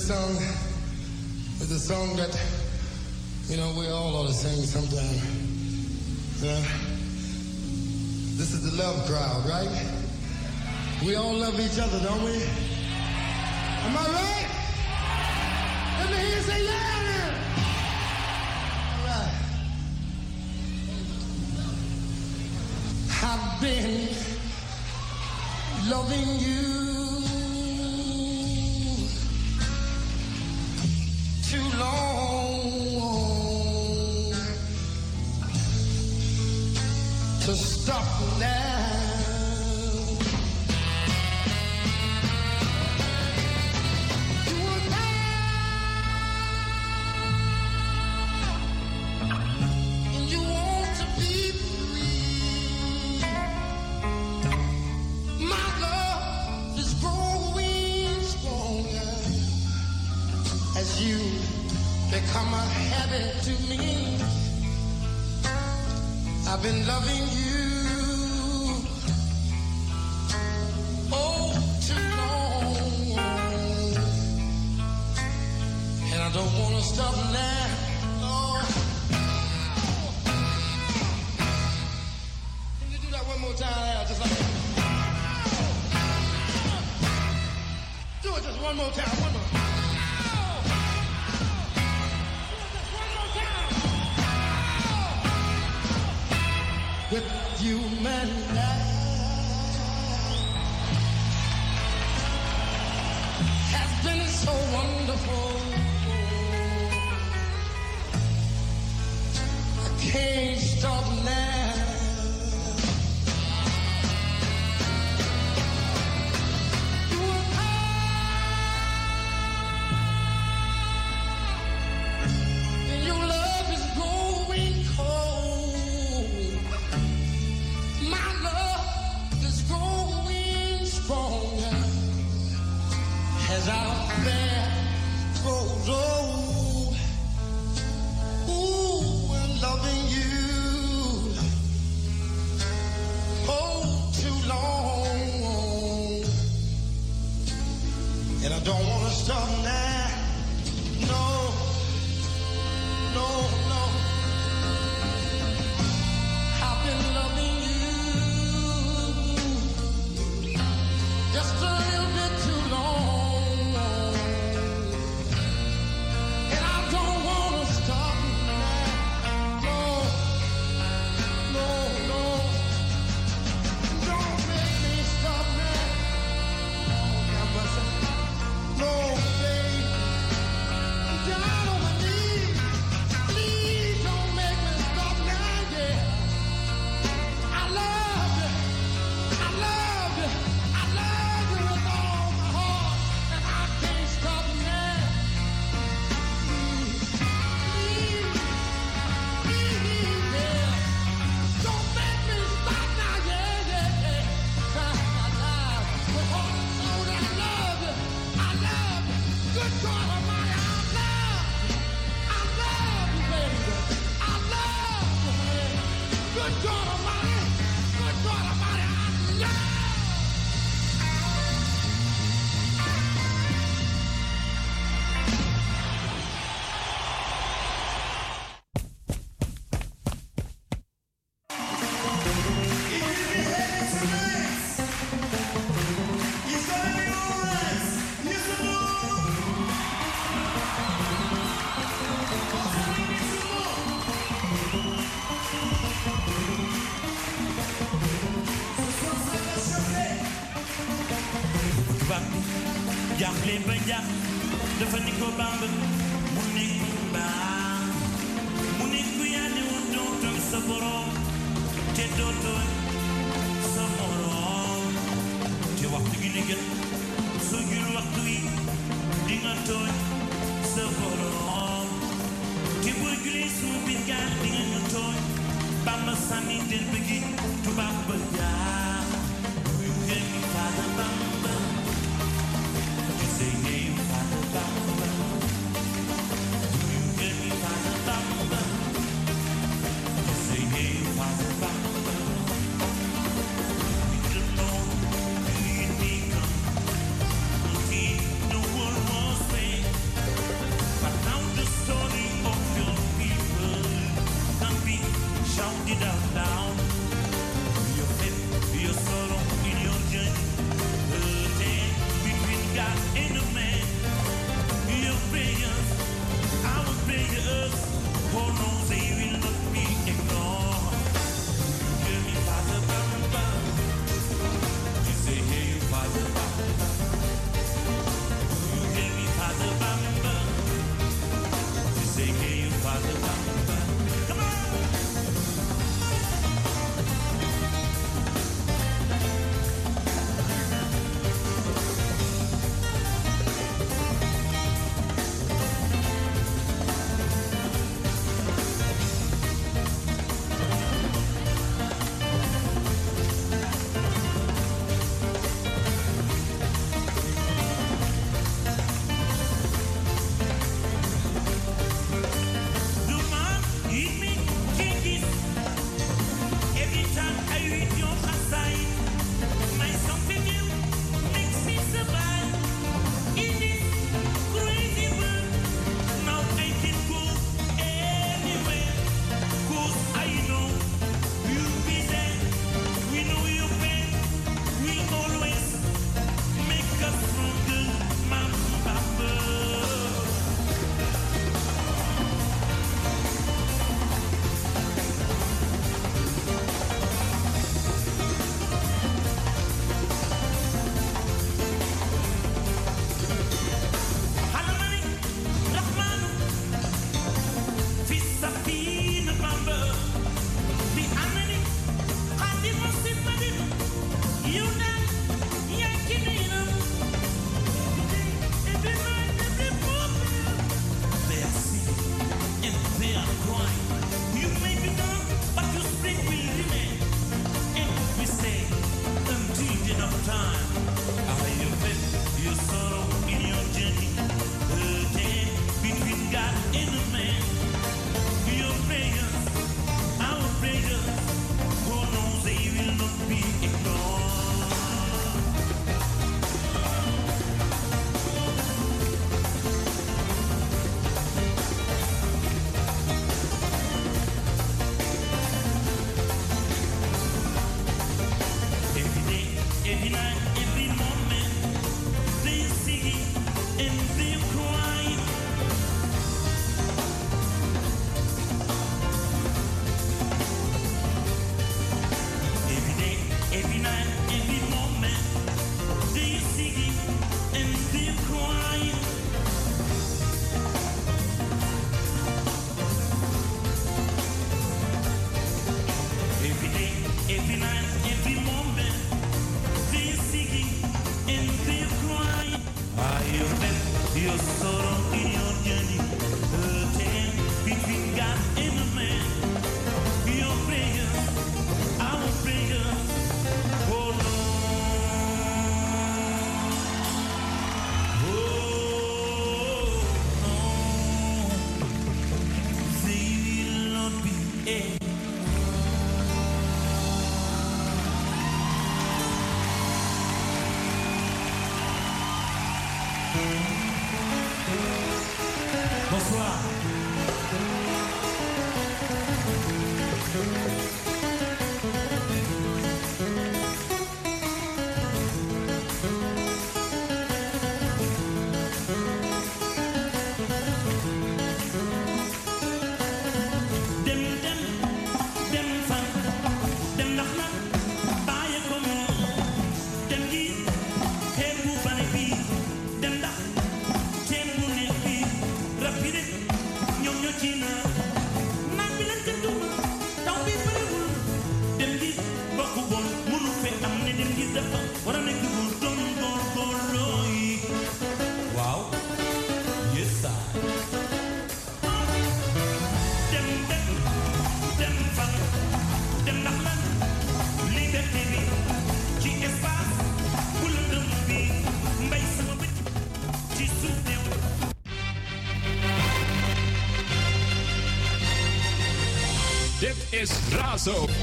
this song is a song that, you know, we all ought to sing sometime. Yeah? This is the love crowd, right? We all love each other, don't we? with human life has been so wonderful. I can't stop now.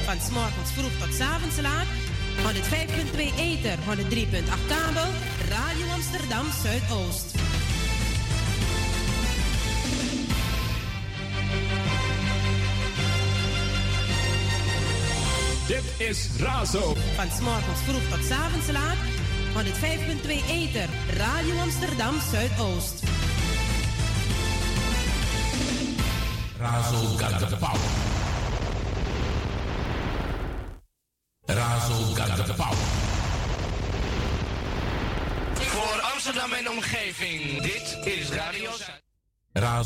van s morgens vroeg tot s avonds laat. 105.2 Eter, 103.8 kabel, Radio Amsterdam Zuidoost. Dit is Razo. Van s morgens vroeg tot s avonds laat. 105.2 Eter, Radio Amsterdam Zuidoost. Razo got the power.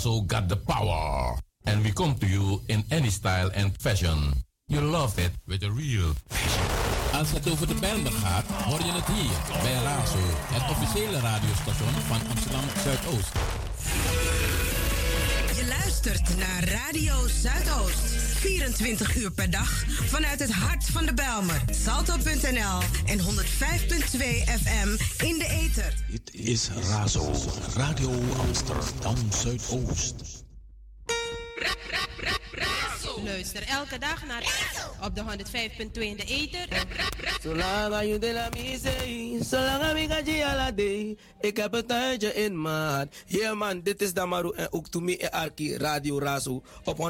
Razo got the power. And we come to you in any style and fashion. You love it with a real passion. Als het over de Bijlmer gaat, hoor je het hier bij Razo, het officiële radiostation van Amsterdam Zuidoost. Je luistert naar Radio Zuidoost. 24 uur per dag vanuit het hart van de Bijlmer. Salto.nl en 105.2 FM in de ether. Is Razo, Radio Amsterdam Zuidoost. Luister elke dag naar op de 105.2 in de ether. Zolang je de la mise, zolang je ala day. Ik heb een tuintje in maat. Yeah man, dit is Damaru en ook to me en Arki Radio Razo op 105.2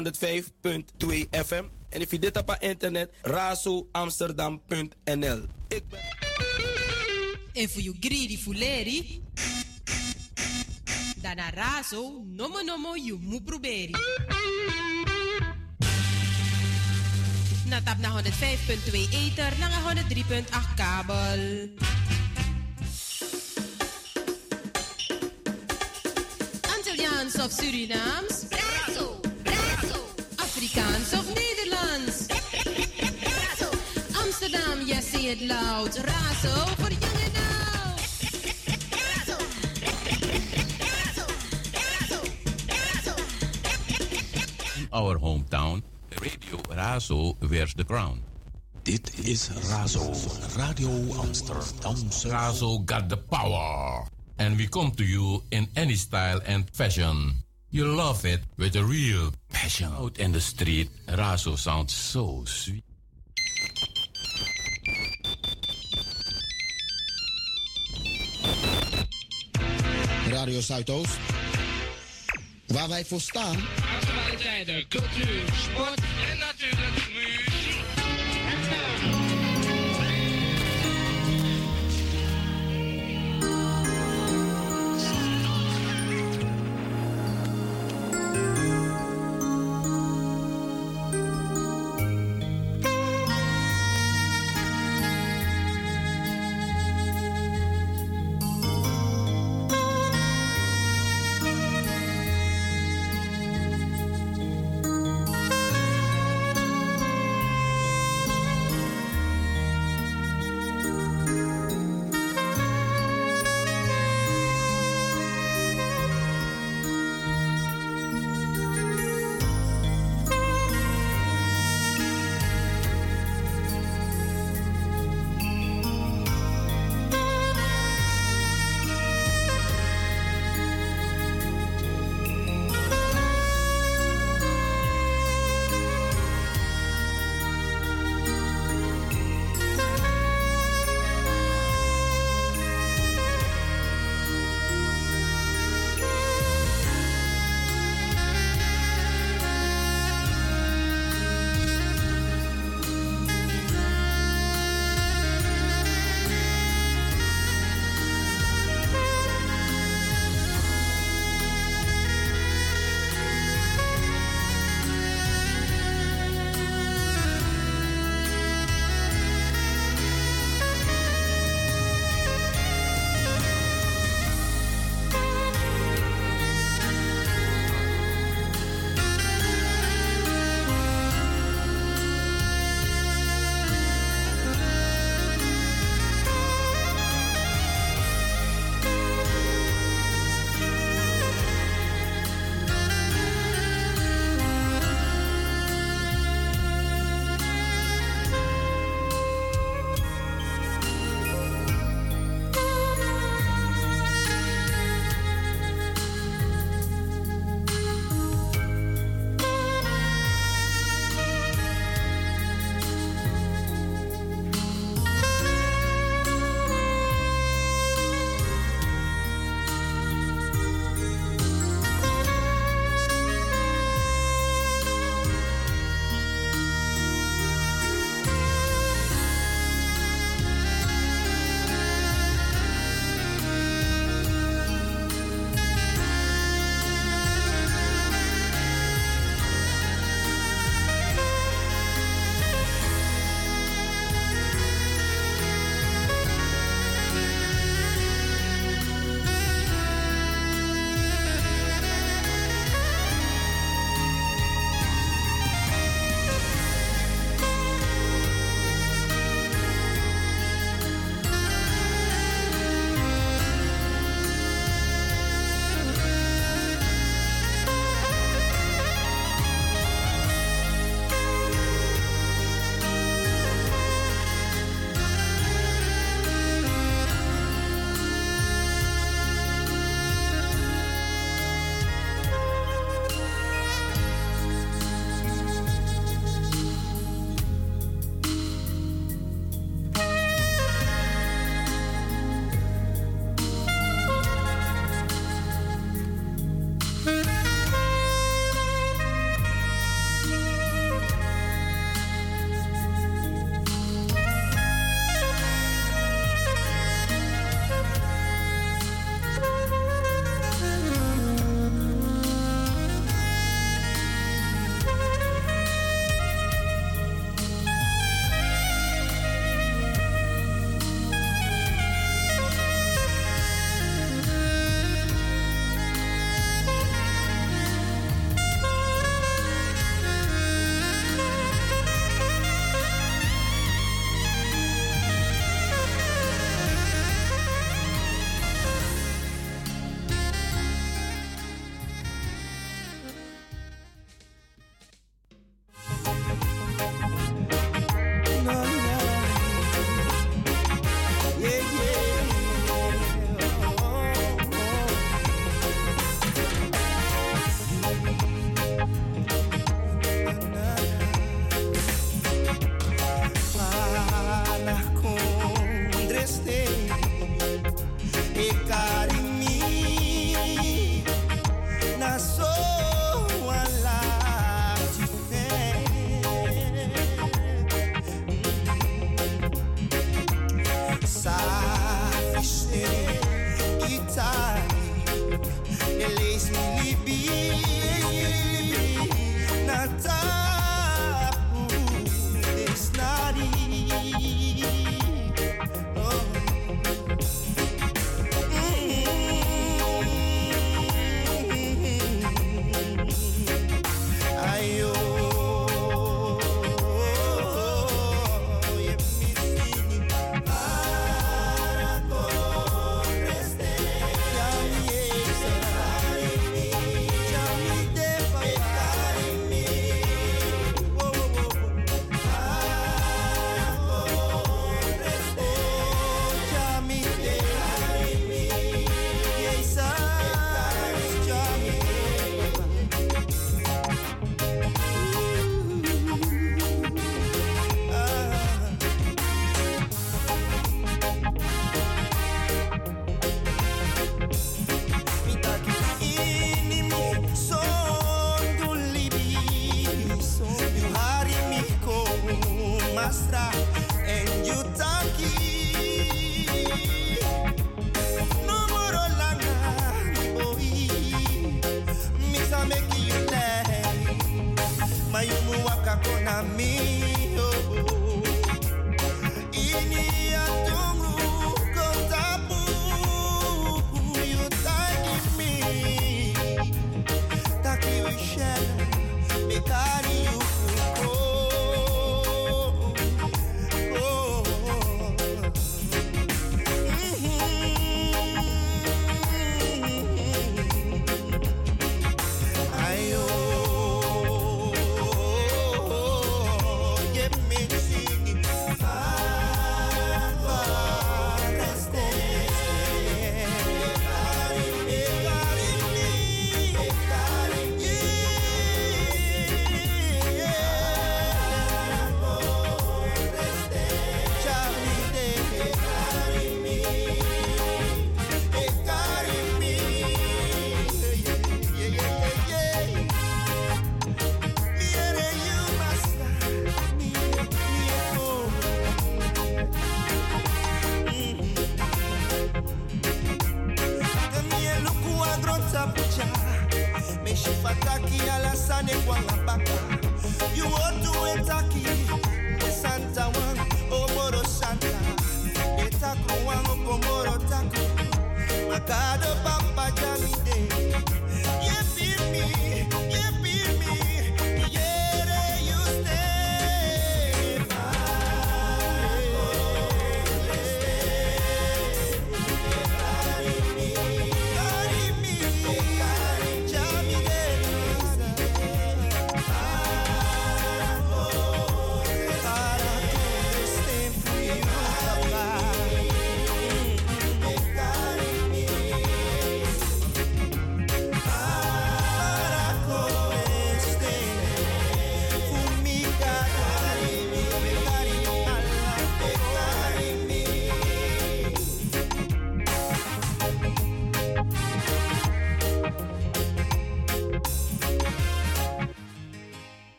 FM. En if je dit op internet, razoamsterdam.nl. Ik ben... En voor you greedy fuleri. Dana razo, nomo nomo you mu proberi. Na tap na 105.2 ether, na 103.8 kabel. Antilliaans of Surinaams? Razo, Razo. Afrikaans of Nederlands? Amsterdam, yes, say it loud. Razo voor young our hometown, Radio Razo wears the crown. Dit is Razo, Radio Amsterdam. Razo got the power. And we come to you in any style and fashion. You love it with a real passion. Out in the street, Razo sounds so sweet. Radio Zuidoost. Waar wij voor staan. Actualiteiten, cultuur, sport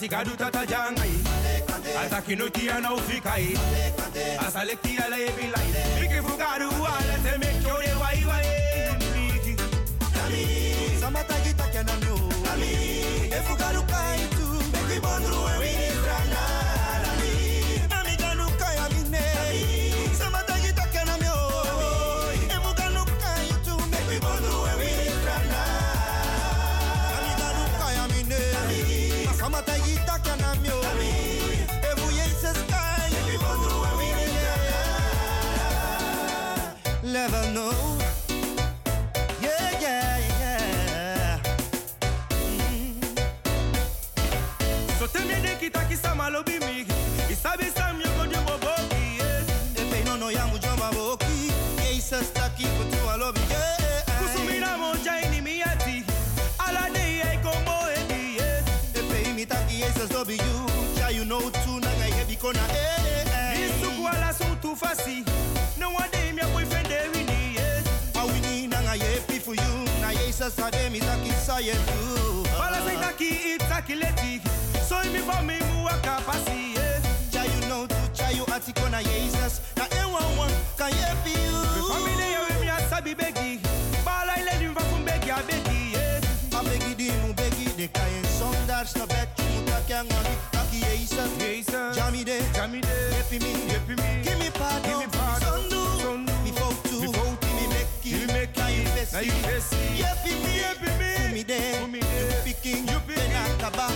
Katika dutata jangai Hata kinukia na ufikai Asalekia tu Beki ewi malobi migi isabisa myogo dye boboki epeinono ya mujo maboki yeisastaki kutu alobi ye kusumina moja inimiyati alade yeikombo edi ye mi yesasobi yu cha you. Know tu nanga yebikona Isu isuku ala suntu fasi. Nowade mia boyfriend ewini ye awini nanga for you, na yeisasade taki it balasaitaki itakileti So imi for me mu waka pasi yeah. Cha you know to cha you ati kona Jesus. Na e wan wan kan ye fi you. Me family ya we mi asabi begi. Bala ile ni mva kumbegi abegi yeah. Abegi di mu begi de kayen som dar snabek kyangani Aki Jesus. Jesus. Jamide Jamide Yepi me Yepi me. Give me pardon. Give me pardon. Sondu Sondu Me vote to Me vote to Me make it Me make it Now you face me. Now you face me. Yepi me. Yepi me Umide Umide You be king. You picking Then akaba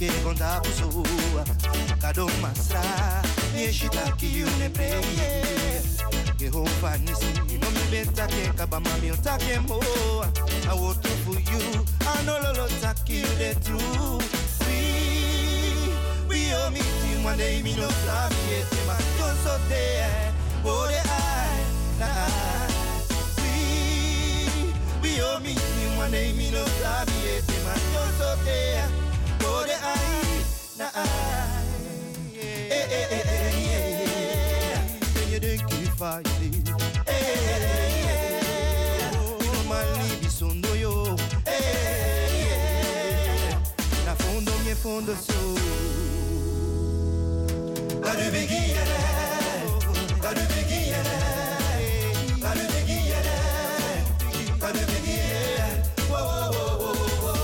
iwe ke gonda busua. Gado masra, ni shita ki you ne preye. Jehovah nisi, no mi benta ke kabama mi otake mo. I want to for you, I know lolo taki you the truth. We, we all meeting one day, me no flam yet, ma don't so there. Oh, the eye, na eye. We, we all meeting one day, me no flam yet, ma don't so there. Oh, fire dey. Oh, Mali bisondo yo, na fondo mie fondo so. La du bigi yele, la du bigi yele, la du bigi yele, la du bigi yele, wo wo wo.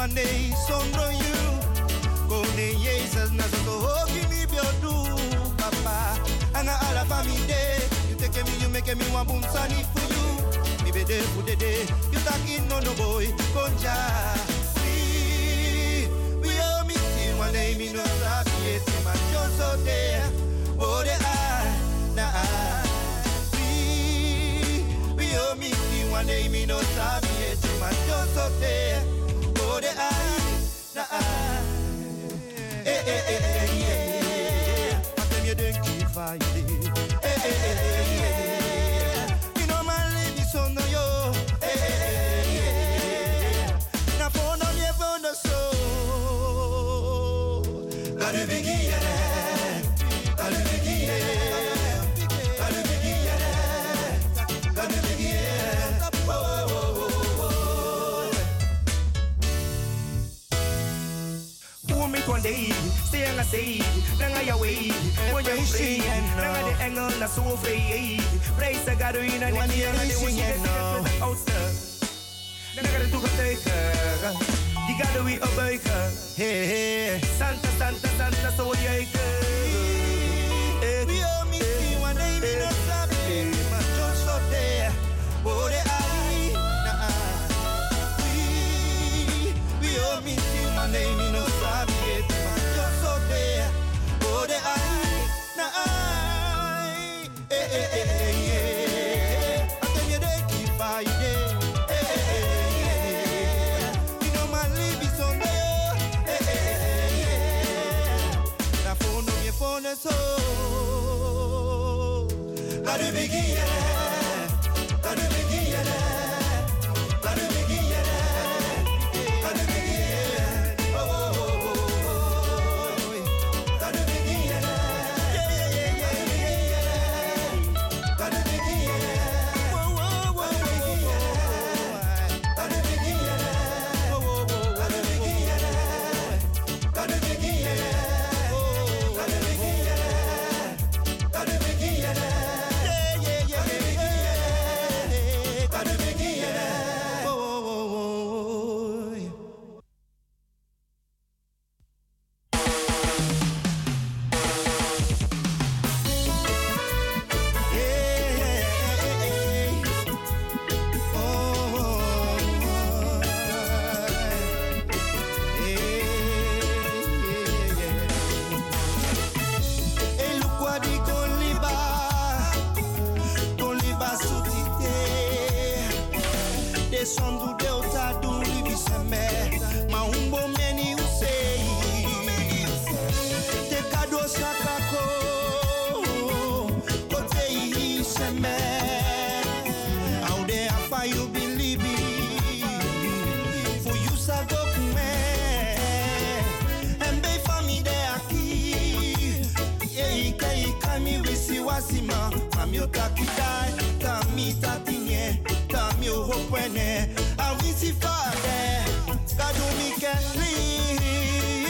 one day some Ala family You take me, you make me one boom sunny for you. Me be there for the day. You talking no no boy, konja. We, we all meeting one day, me no. Man, just so there. Oh, the eye, na eye. We, all meeting one day, me no so there. Oh, the eye, na eye. Eh, eh, eh, eh, yeah. I tell you, don't keep fighting. Who me one day, stay on a say, nanga ya way, when you pray, nanga de engel na so free, praise the God in a one year, and when you get to the outster, nanga de toegetuigen, die gaat we opbuigen, hey, hey, Santa, Santa, Santa, so juichen. to begin. A visi fare, kado mi ke li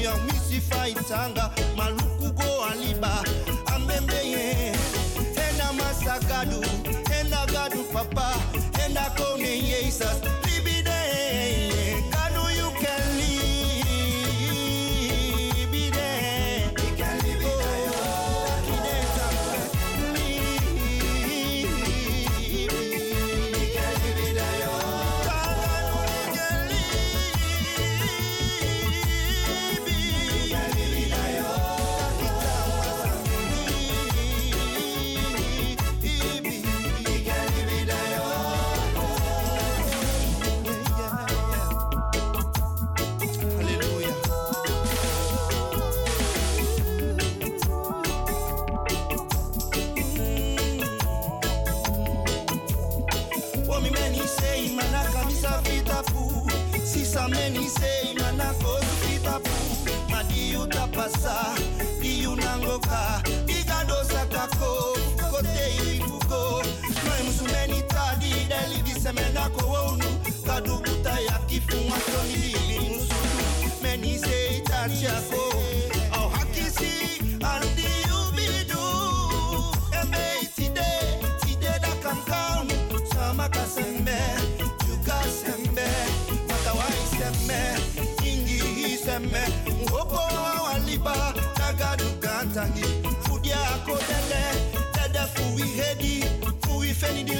young Missy fight Sanga, Maluku go Aliba. You.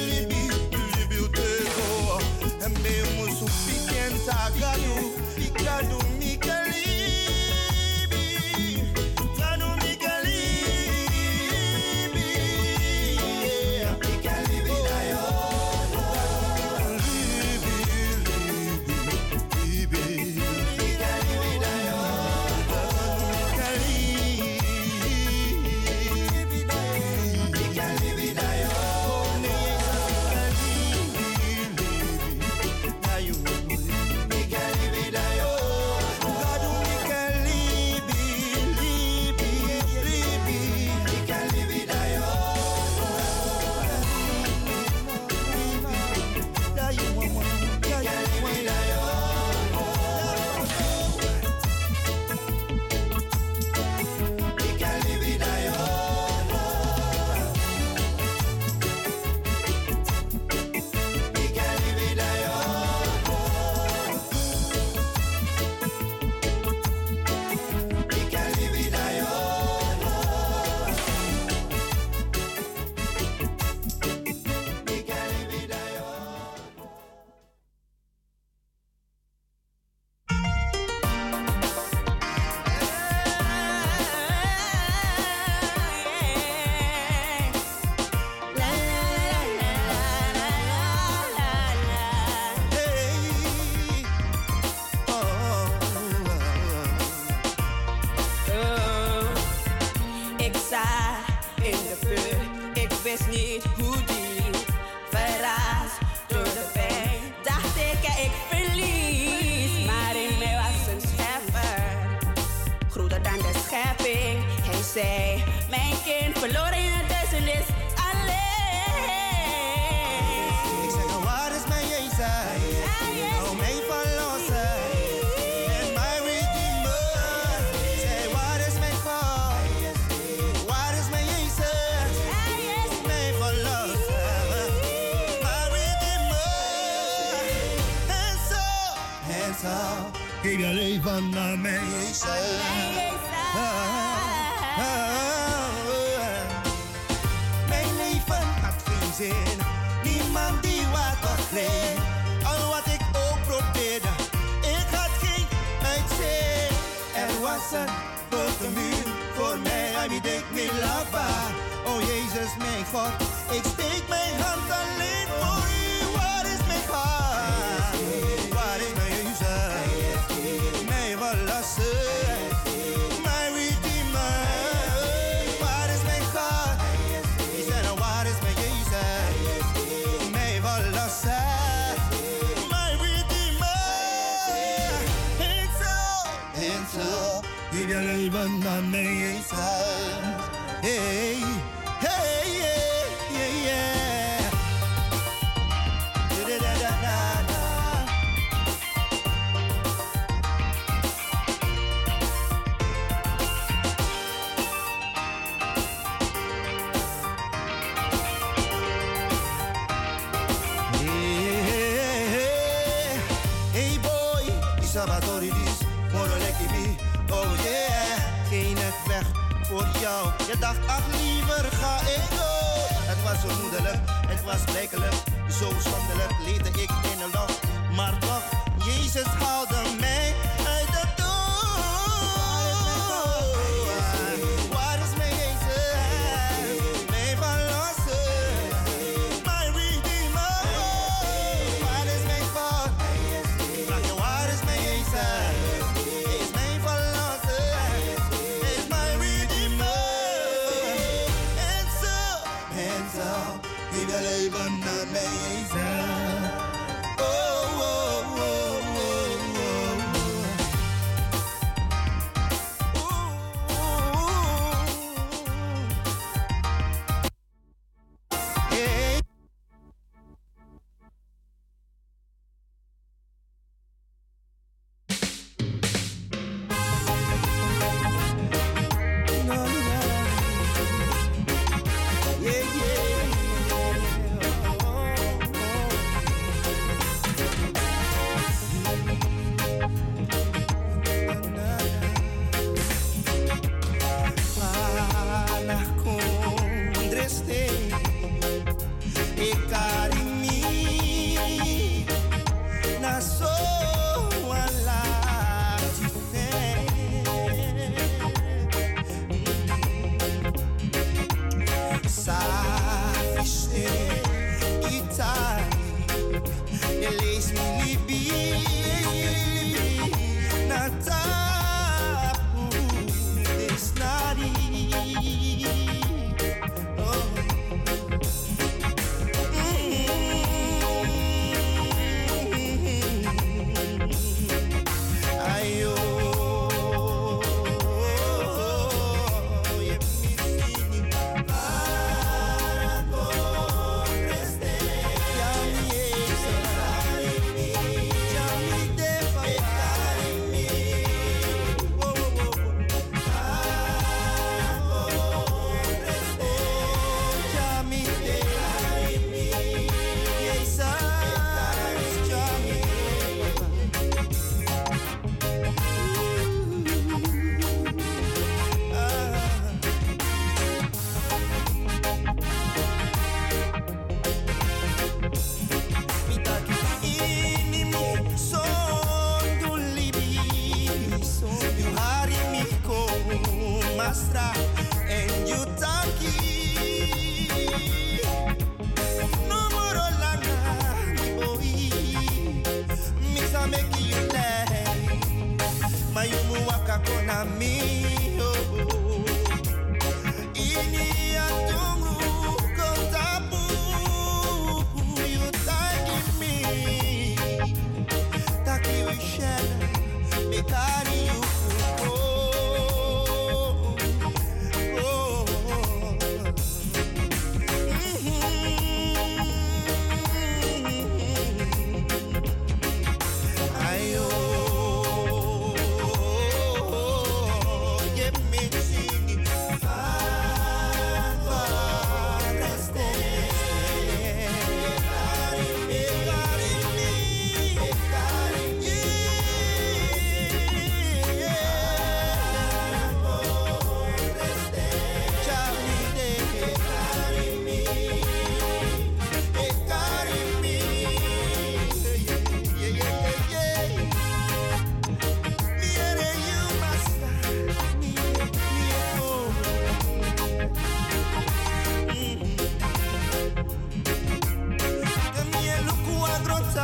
Mijn leven had geen zin, niemand die wat begreep. Al wat ik ook probeerde, ik had geen uitzicht. Er was een grote muur voor mij, hij deed me lava. Oh Jezus, mijn God. us make.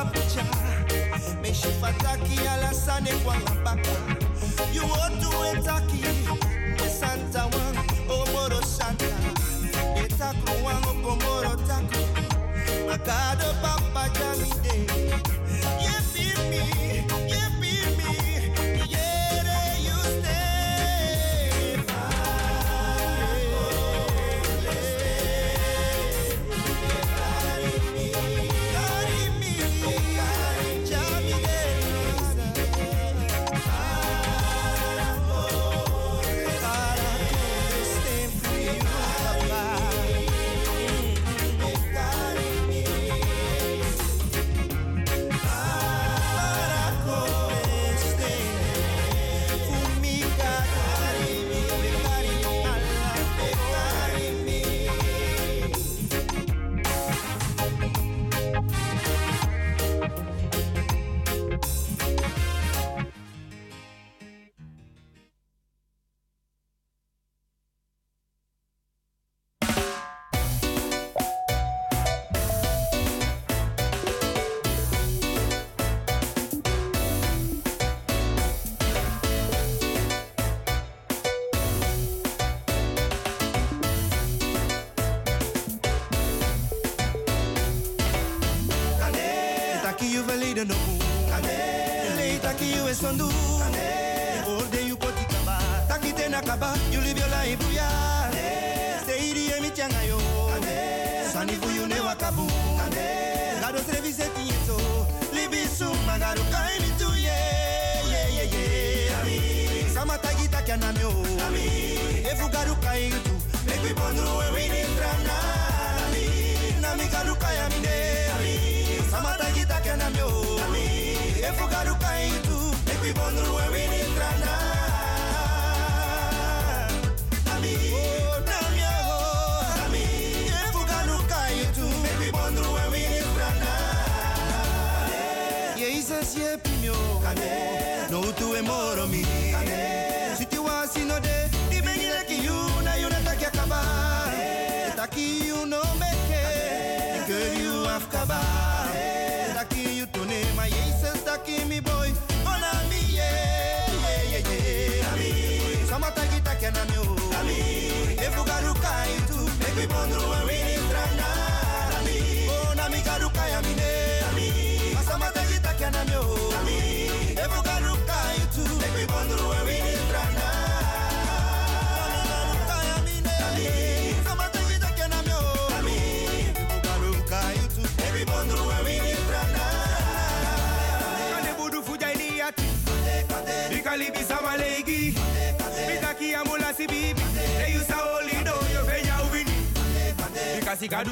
a picture. Meshi fataki alasane kwa mabaka. You want to etaki, me santa wang, omoro santa. Etaku wang, omoro taku. Akado papa jami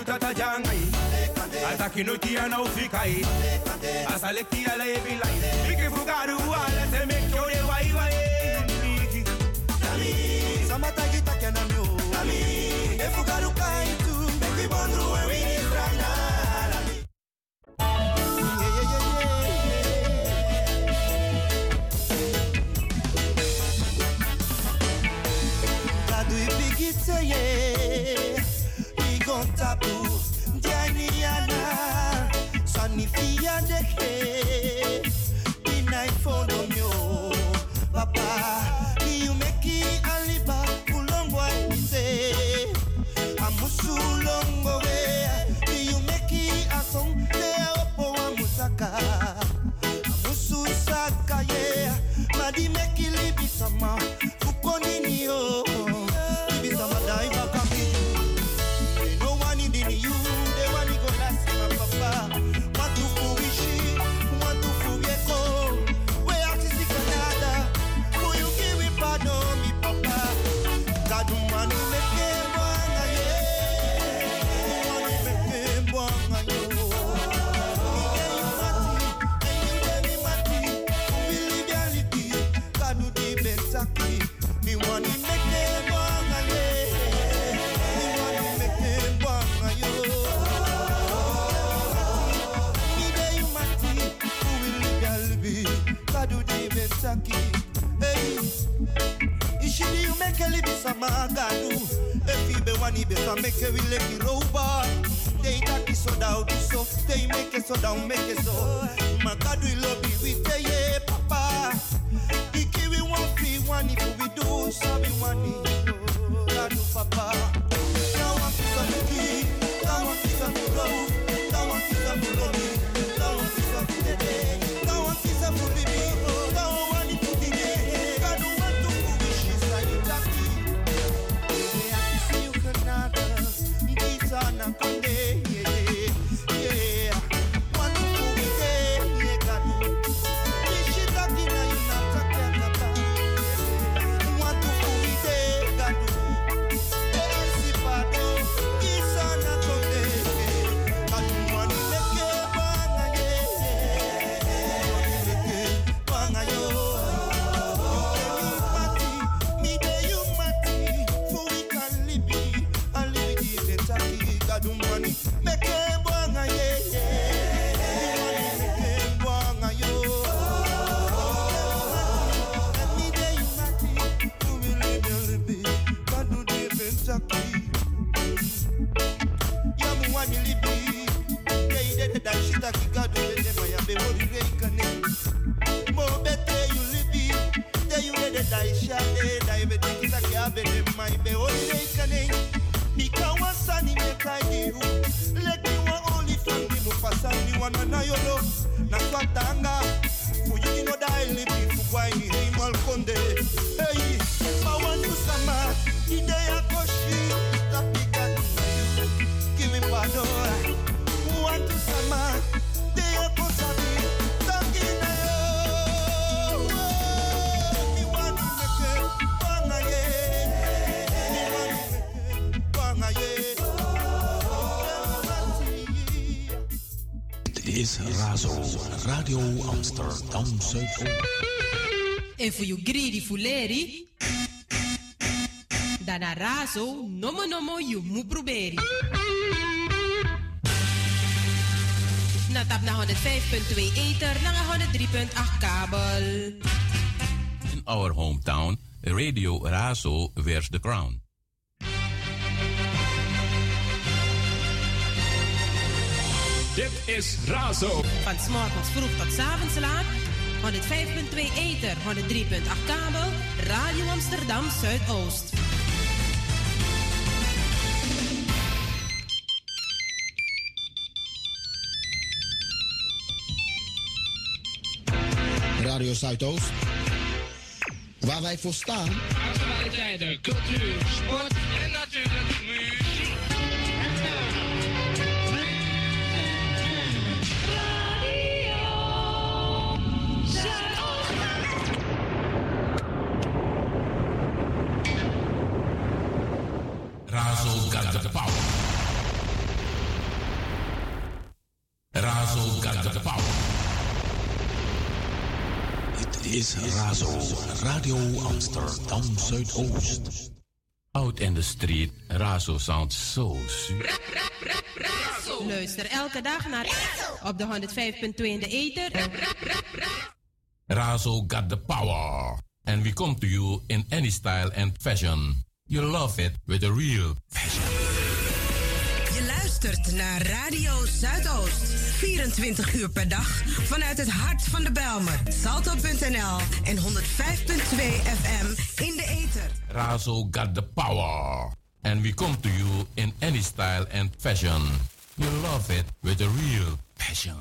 tata jangai Hata kinutia na ufikai Asalektia levi I'm Amsterdamse volk. En voor je greedy fuleri, dan razo, nomo nomo, je moet proberen. Natap naar 105.2 ether, naar 103.8 kabel. In our hometown, Radio Razo wears the crown. is Razo. Van s'morgens vroeg tot s'avonds laat. 105.2 Eter, 103.8 kabel. Radio Amsterdam Zuidoost. Radio Zuidoost. Waar wij voor staan. Actualiteiten, cultuur, sport is Razo, Radio Amsterdam Zuidoost. Out in the street, Razo sounds so sweet. Luister elke dag naar op de 105.2 in de ether. Razo got the power. And we come to you in any style and fashion. You love it with a real passion naar Radio Zuidoost. 24 uur per dag vanuit het hart van de Belmer. Salto.nl en 105.2 FM in de ether. Razo got the power. And we come to you in any style and fashion. You love it with a real passion.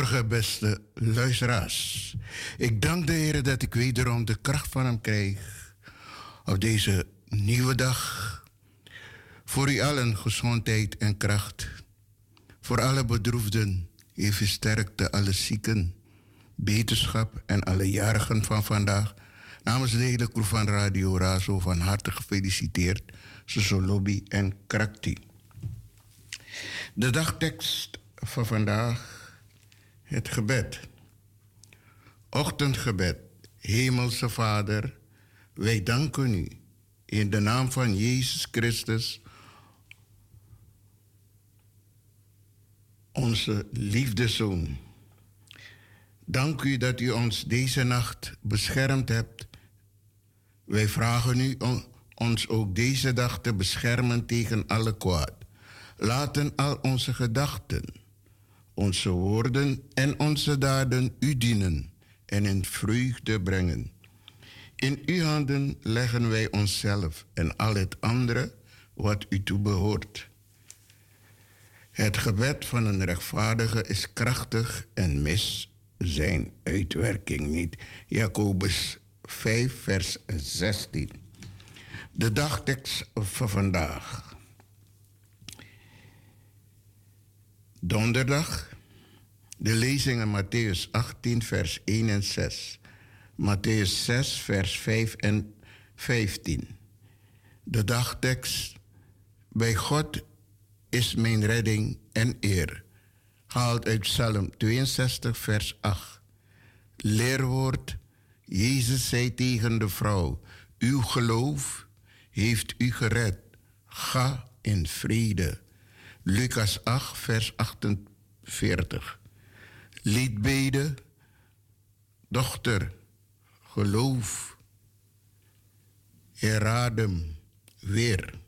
Goedemorgen, beste luisteraars. Ik dank de Heer dat ik wederom de kracht van Hem krijg op deze nieuwe dag. Voor u allen gezondheid en kracht. Voor alle bedroefden, even sterkte alle zieken, beterschap en alle jarigen van vandaag. Namens de hele crew van Radio Razo van harte gefeliciteerd, Lobby en Krakti. De dagtekst van vandaag, het gebed. Ochtendgebed. Hemelse Vader, wij danken u in de naam van Jezus Christus, onze liefdezoon. Dank u dat u ons deze nacht beschermd hebt. Wij vragen u ons ook deze dag te beschermen tegen alle kwaad. Laten al onze gedachten, onze woorden en onze daden u dienen en in vreugde brengen. In uw handen leggen wij onszelf en al het andere wat u toebehoort. Het gebed van een rechtvaardige is krachtig en mis zijn uitwerking niet. Jacobus 5, vers 16. De dagtekst van vandaag. Donderdag. De lezingen Matthäus 18, vers 1 en 6. Matthäus 6, vers 5 en 15. De dagtekst. Bij God is mijn redding en eer. Gehaald uit Psalm 62, vers 8. Leerwoord. Jezus zei tegen de vrouw: Uw geloof heeft u gered. Ga in vrede. Lucas 8, vers 48. Liedbede. Dochter, geloof. Heradem weer.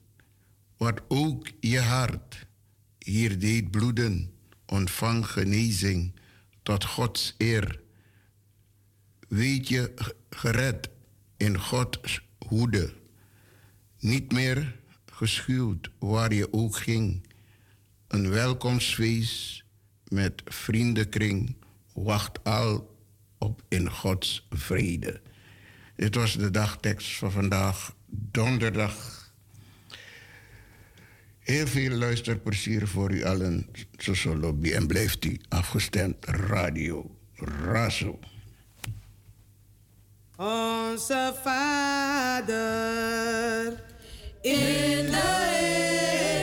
Wat ook je hart hier deed bloeden, ontvang genezing tot Gods eer. Weet je gered in Gods hoede, niet meer geschuwd waar je ook ging. Een welkomstfeest met vriendenkring wacht al op in Gods vrede. Dit was de dagtekst van vandaag, donderdag. Heel veel luisterplezier voor u allen, Soso Lobby. En blijft u afgestemd Radio Razo. Onze Vader in de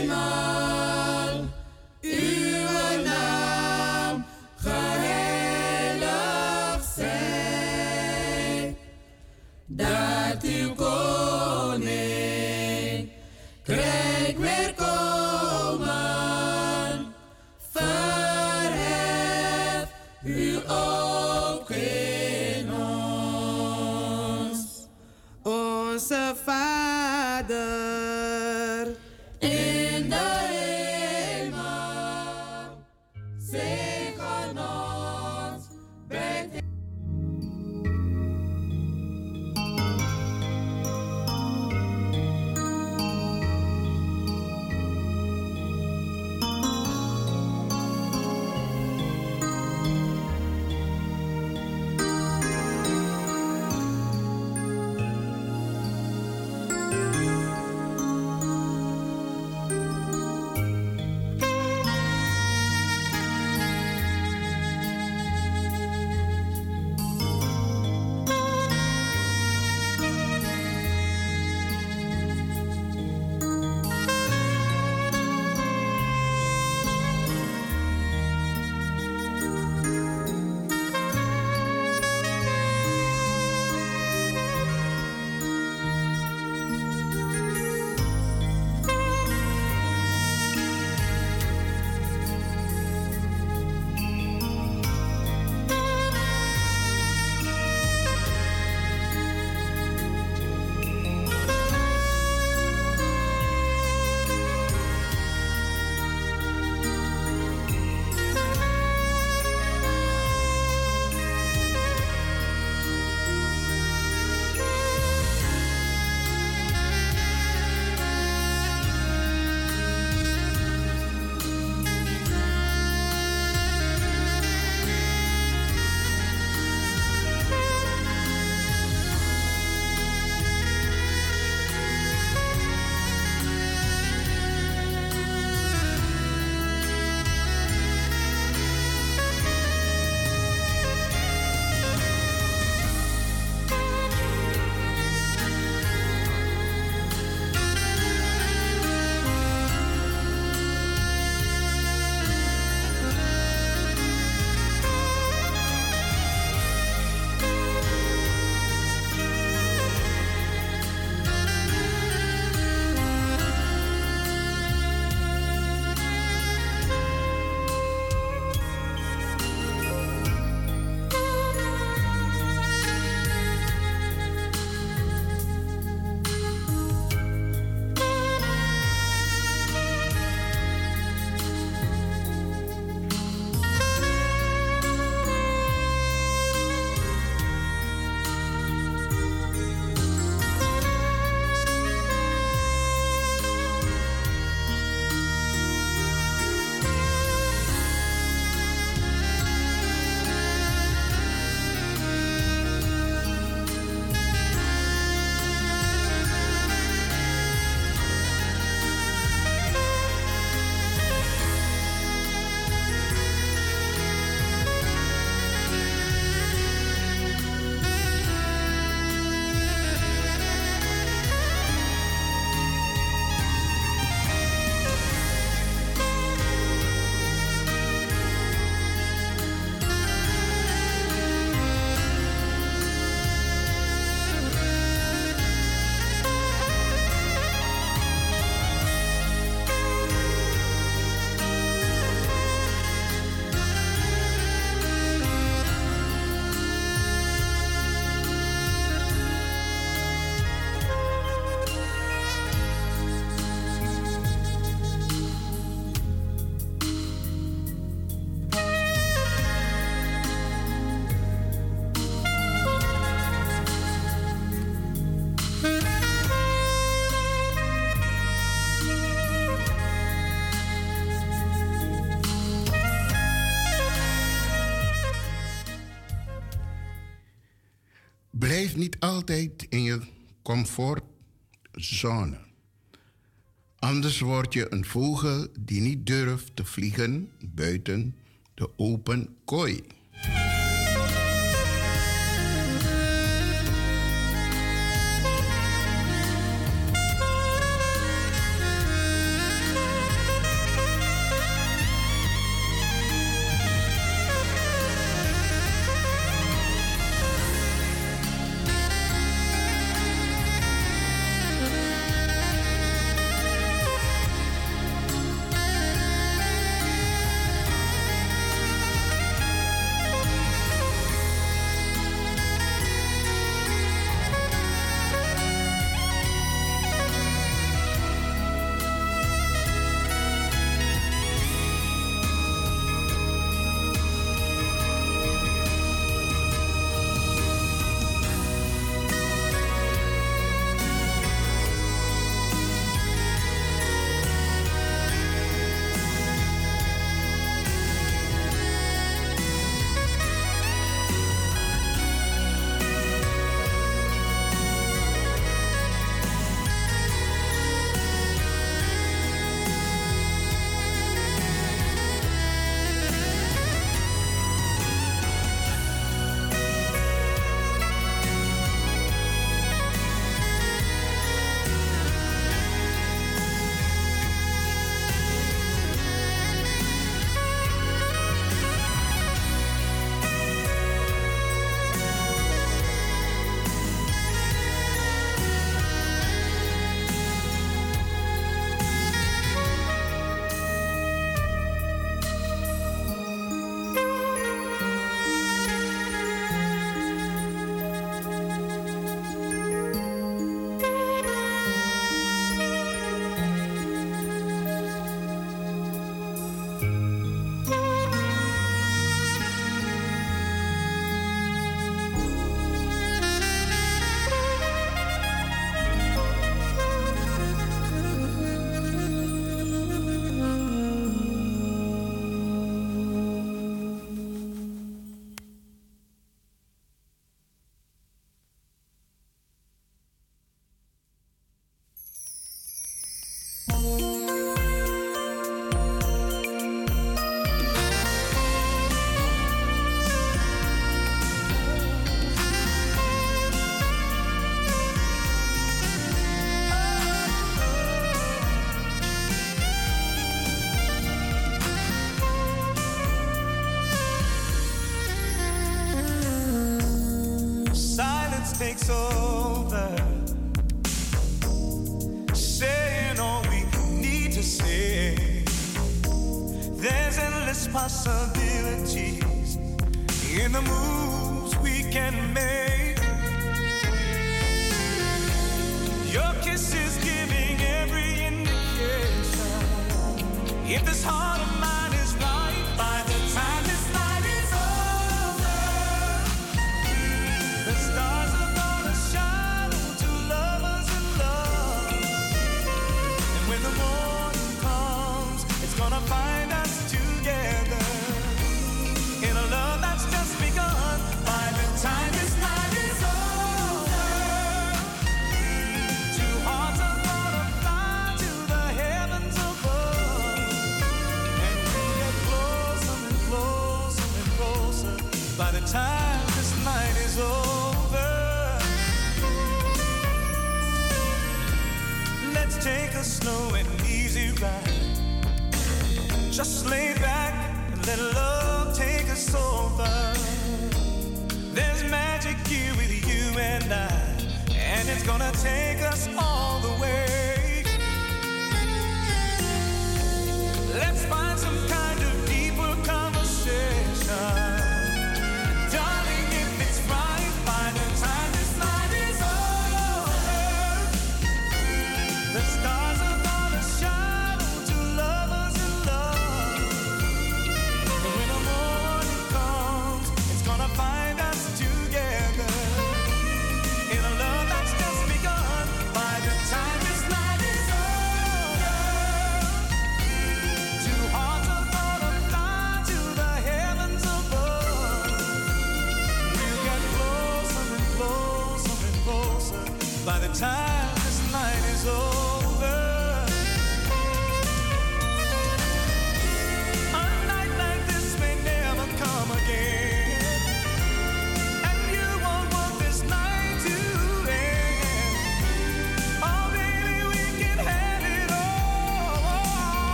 niet altijd in je comfortzone. Anders word je een vogel die niet durft te vliegen buiten de open kooi.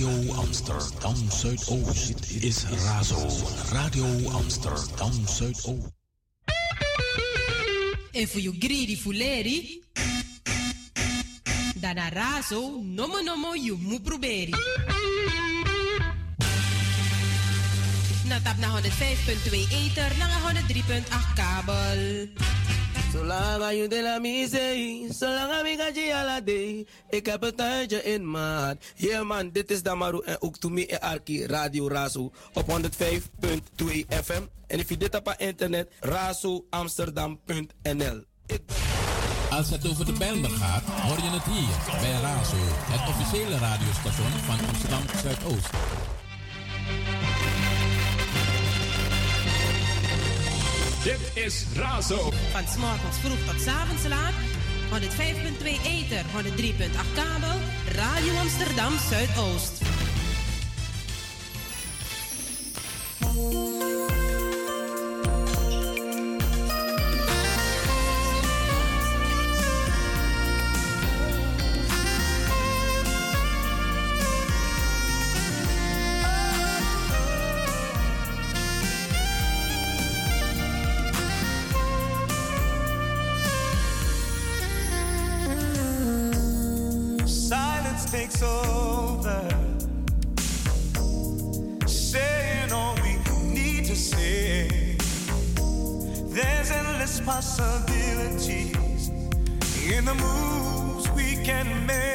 Radio Amsterdam Zuidoost. Dit is Razo, Radio Amsterdam Zuidoost. En voor you greedy fuleri. Dana razo, nomo nomo you mu proberi. Natap na 105.2 ether, na 103.8 kabel. Zolang je de la misee, zolang ik aan je ala day. Ik heb een tuintje in maat. Yeah man, dit is Damaru en ook Toemi en Arki Radio Razo op 105.2 FM. En if je dit op internet, razoamsterdam.nl. Als het over de Bijlmer gaat, hoor je het hier bij Razo, het officiële radiostation van Amsterdam Zuidoost. Dit is Razo. Van s'morgens vroeg tot 's avonds laat. 105.2 ether, 103.8 kabel. Radio Amsterdam Zuidoost. Possibilities in the moves we can make.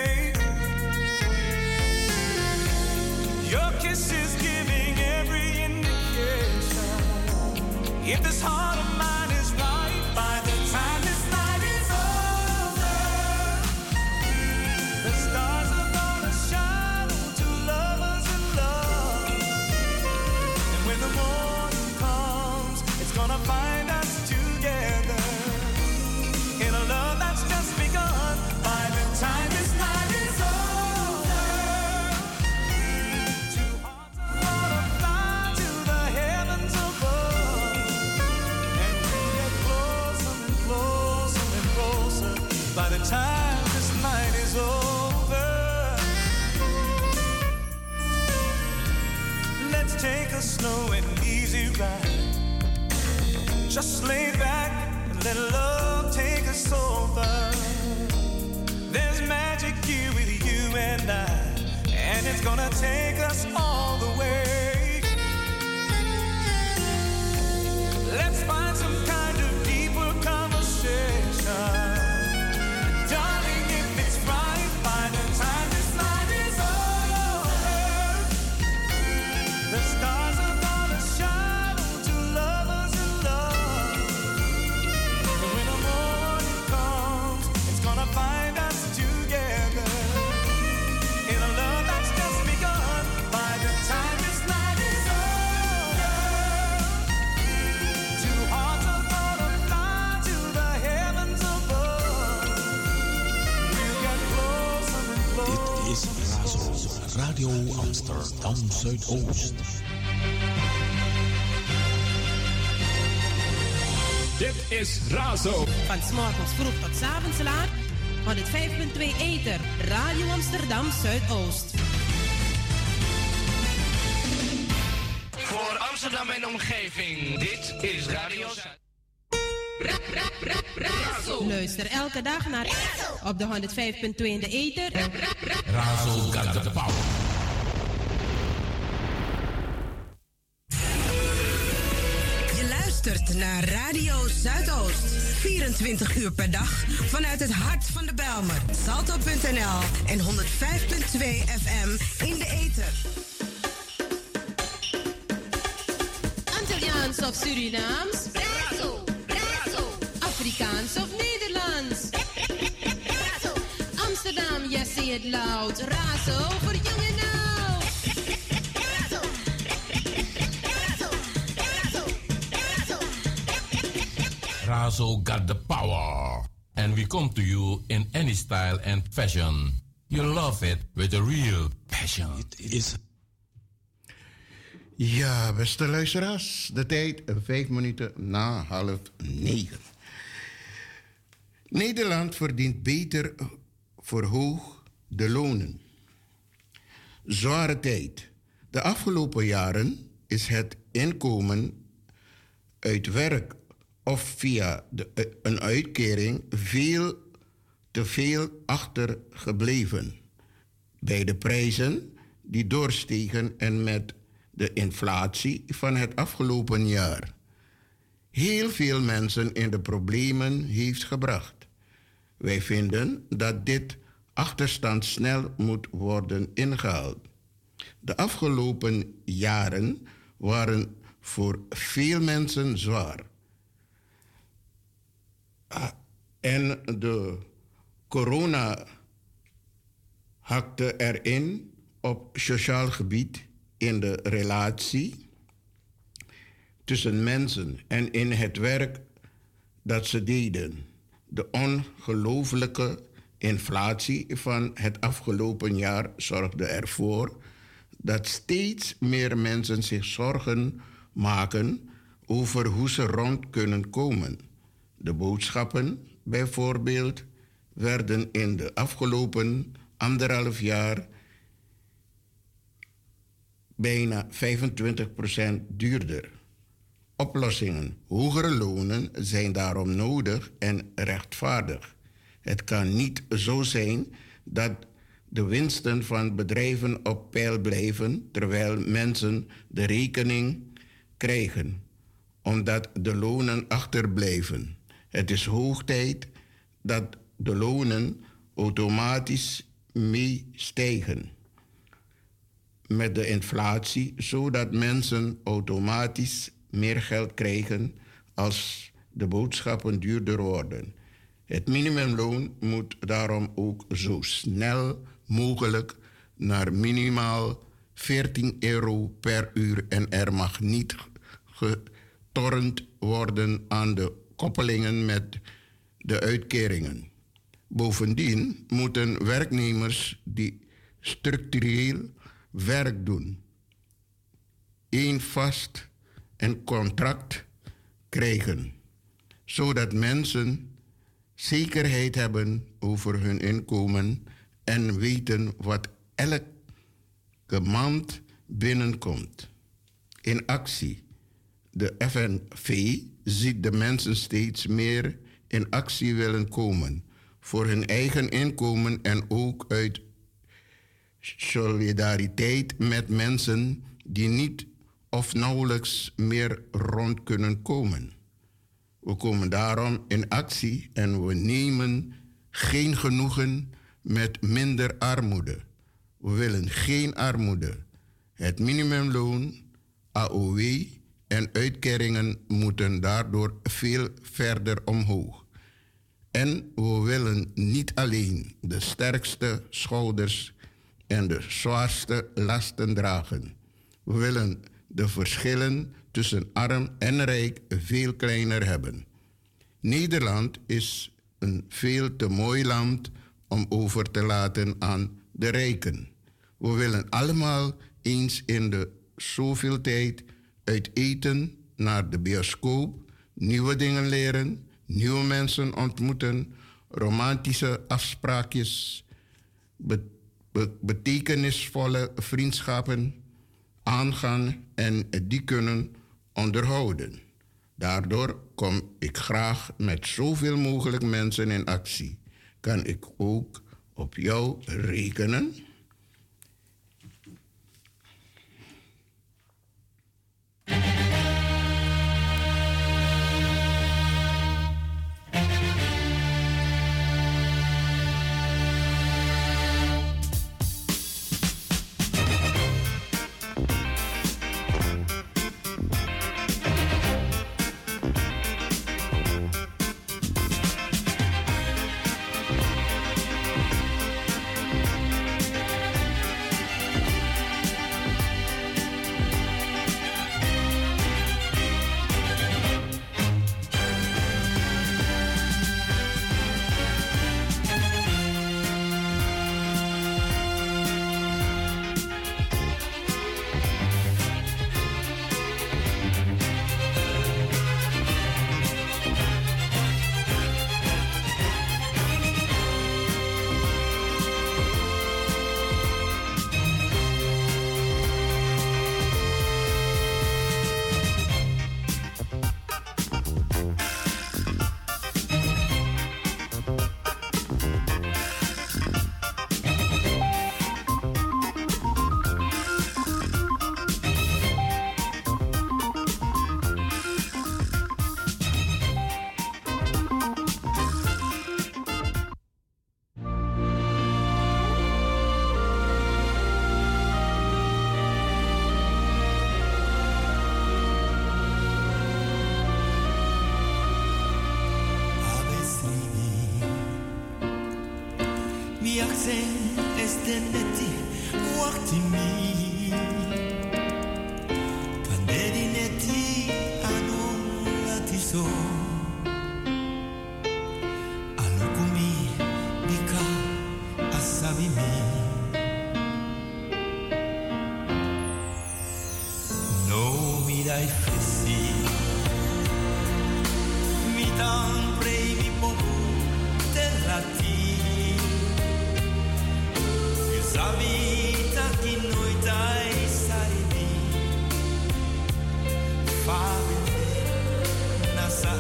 And let Radio Amsterdam Zuidoost. Dit is Razo. Van s'morgens vroeg tot 's avonds laat. 105.2 ether, Radio Amsterdam Zuidoost. Voor Amsterdam en omgeving, dit is Radio Zuid. Luister elke dag naar op de 105.2 in de ether. Razo got the power. Naar Radio Zuidoost. 24 uur per dag vanuit het hart van de Belmer. Salto.nl en 105.2 FM in de ether. Antilliaans of Surinaams? Afrikaans of Nederlands? Amsterdam, yes, say it loud. Razo voor jong Razo got the power. And we come to you in any style and fashion. You love it with a real passion. Is Ja, beste luisteraars, de tijd vijf minuten na half negen. Nederland verdient beter verhoog de lonen. zware tijd. De afgelopen jaren is het inkomen uit werk of via de, eh, een uitkering veel te veel achtergebleven. Bij de prijzen die doorstegen en met de inflatie van het afgelopen jaar heel veel mensen in de problemen heeft gebracht. Wij vinden dat dit achterstand snel moet worden ingehaald. De afgelopen jaren waren voor veel mensen zwaar. En de corona hakte erin op sociaal gebied in de relatie tussen mensen en in het werk dat ze deden. De ongelooflijke inflatie van het afgelopen jaar zorgde ervoor dat steeds meer mensen zich zorgen maken over hoe ze rond kunnen komen. De boodschappen, bijvoorbeeld, werden in de afgelopen anderhalf jaar bijna 25% duurder. Oplossingen, hogere lonen zijn daarom nodig en rechtvaardig. Het kan niet zo zijn dat de winsten van bedrijven op peil blijven terwijl mensen de rekening krijgen, omdat de lonen achterblijven. Het is hoog tijd dat de lonen automatisch meestijgen met de inflatie, zodat mensen automatisch meer geld krijgen als de boodschappen duurder worden. Het minimumloon moet daarom ook zo snel mogelijk naar minimaal 14 euro per uur en er mag niet getornd worden aan de koppelingen met de uitkeringen. Bovendien moeten werknemers die structureel werk doen, één vast en contract krijgen, zodat mensen zekerheid hebben over hun inkomen en weten wat elke maand binnenkomt. In actie. De FNV ziet de mensen steeds meer in actie willen komen voor hun eigen inkomen en ook uit solidariteit met mensen die niet of nauwelijks meer rond kunnen komen. We komen daarom in actie en we nemen geen genoegen met minder armoede. We willen geen armoede. Het minimumloon, AOW en uitkeringen moeten daardoor veel verder omhoog. En we willen niet alleen de sterkste schouders en de zwaarste lasten dragen. We willen de verschillen tussen arm en rijk veel kleiner hebben. Nederland is een veel te mooi land om over te laten aan de rijken. We willen allemaal eens in de zoveel tijd uit eten naar de bioscoop, nieuwe dingen leren, nieuwe mensen ontmoeten, romantische afspraakjes, be- be- betekenisvolle vriendschappen aangaan en die kunnen onderhouden. Daardoor kom ik graag met zoveel mogelijk mensen in actie. Kan ik ook op jou rekenen?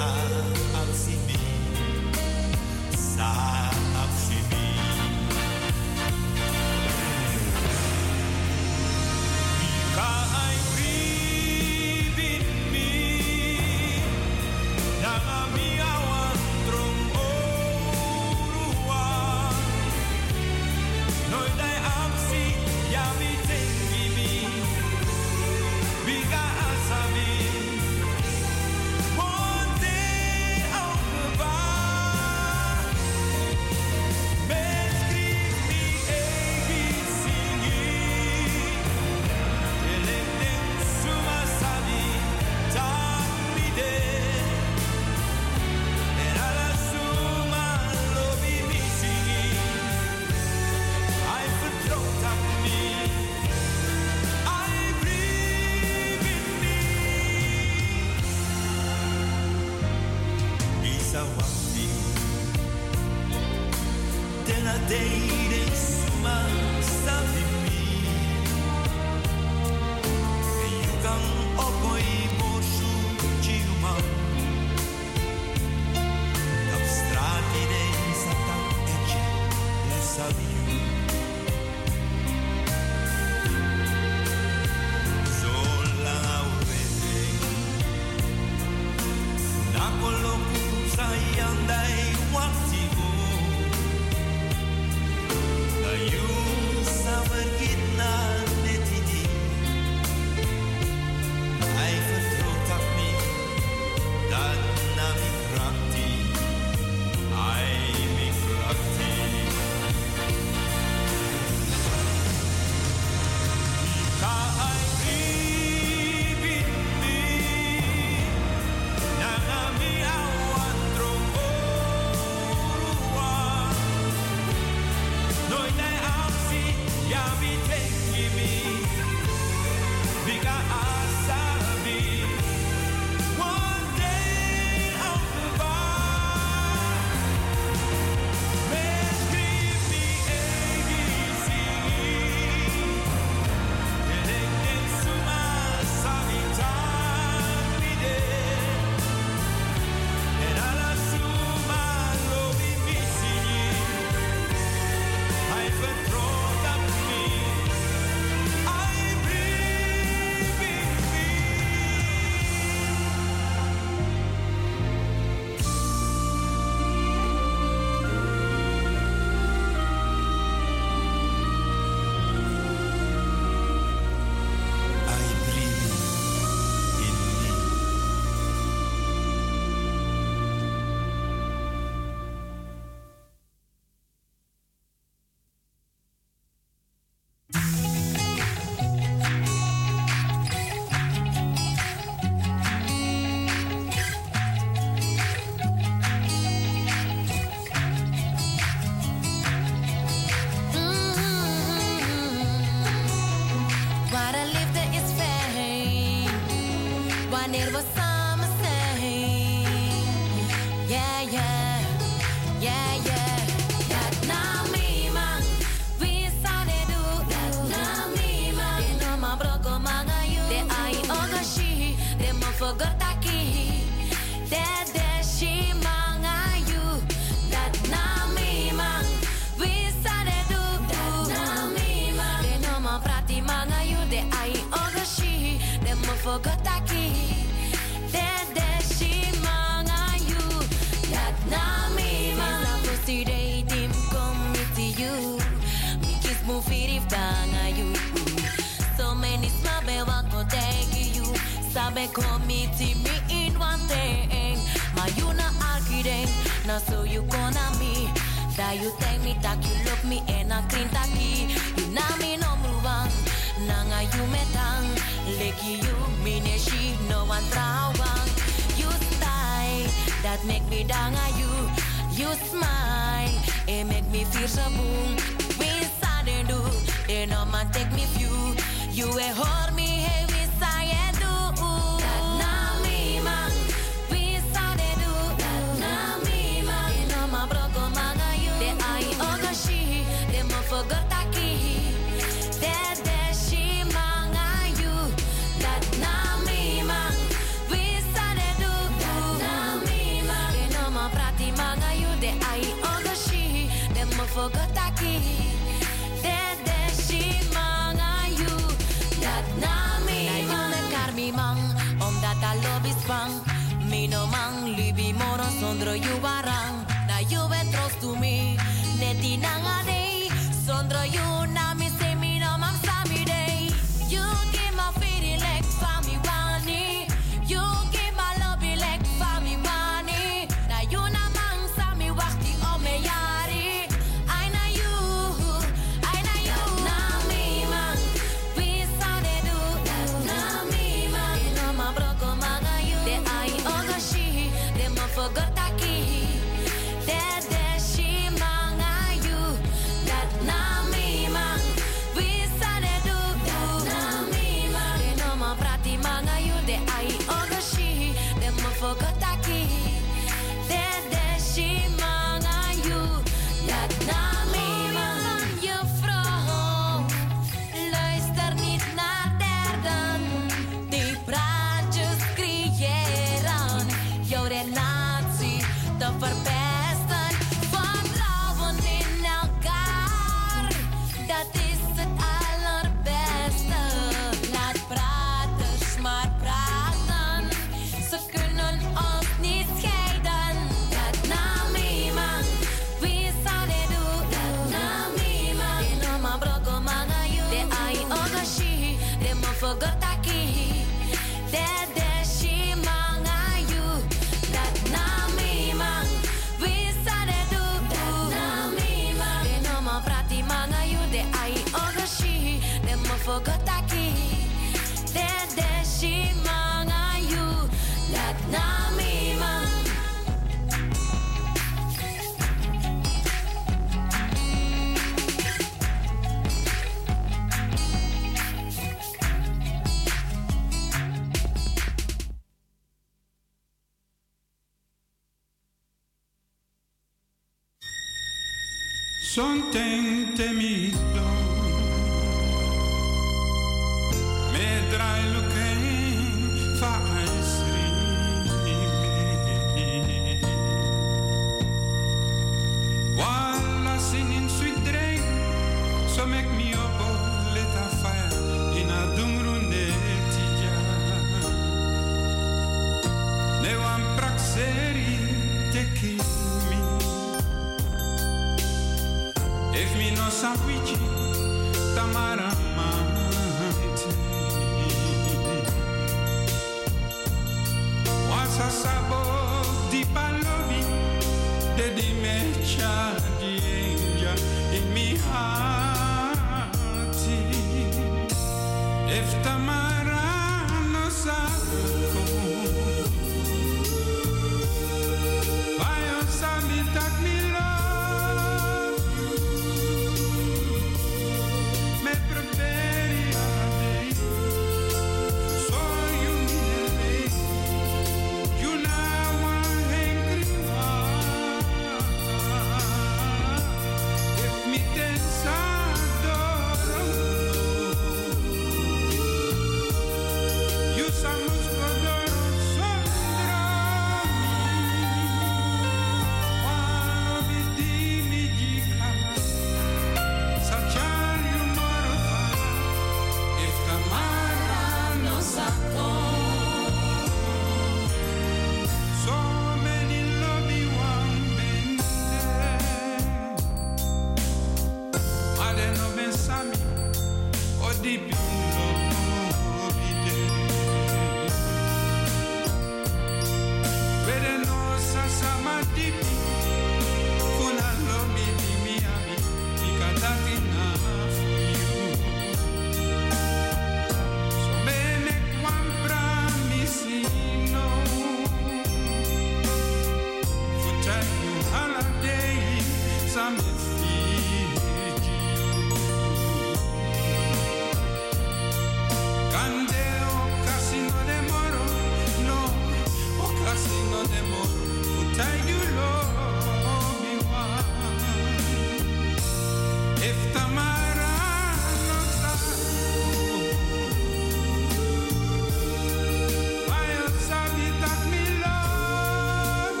I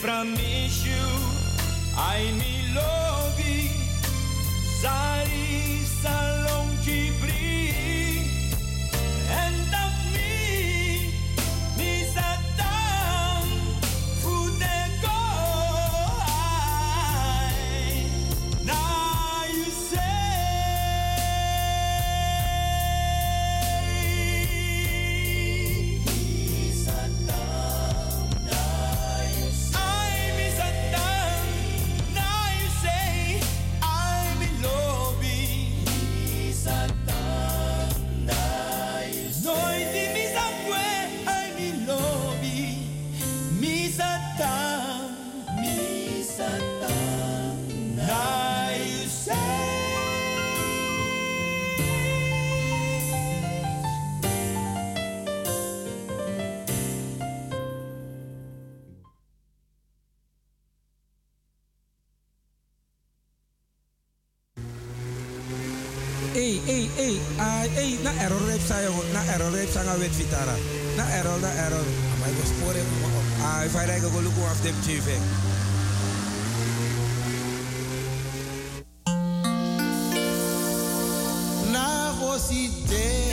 pra mim. ei, ei, ai, ei, na error rep sa yo, na error rep sa wet vitara. Na error, na error. Amai go spore mo. Ai, fai go luku af dem tv. Na go si.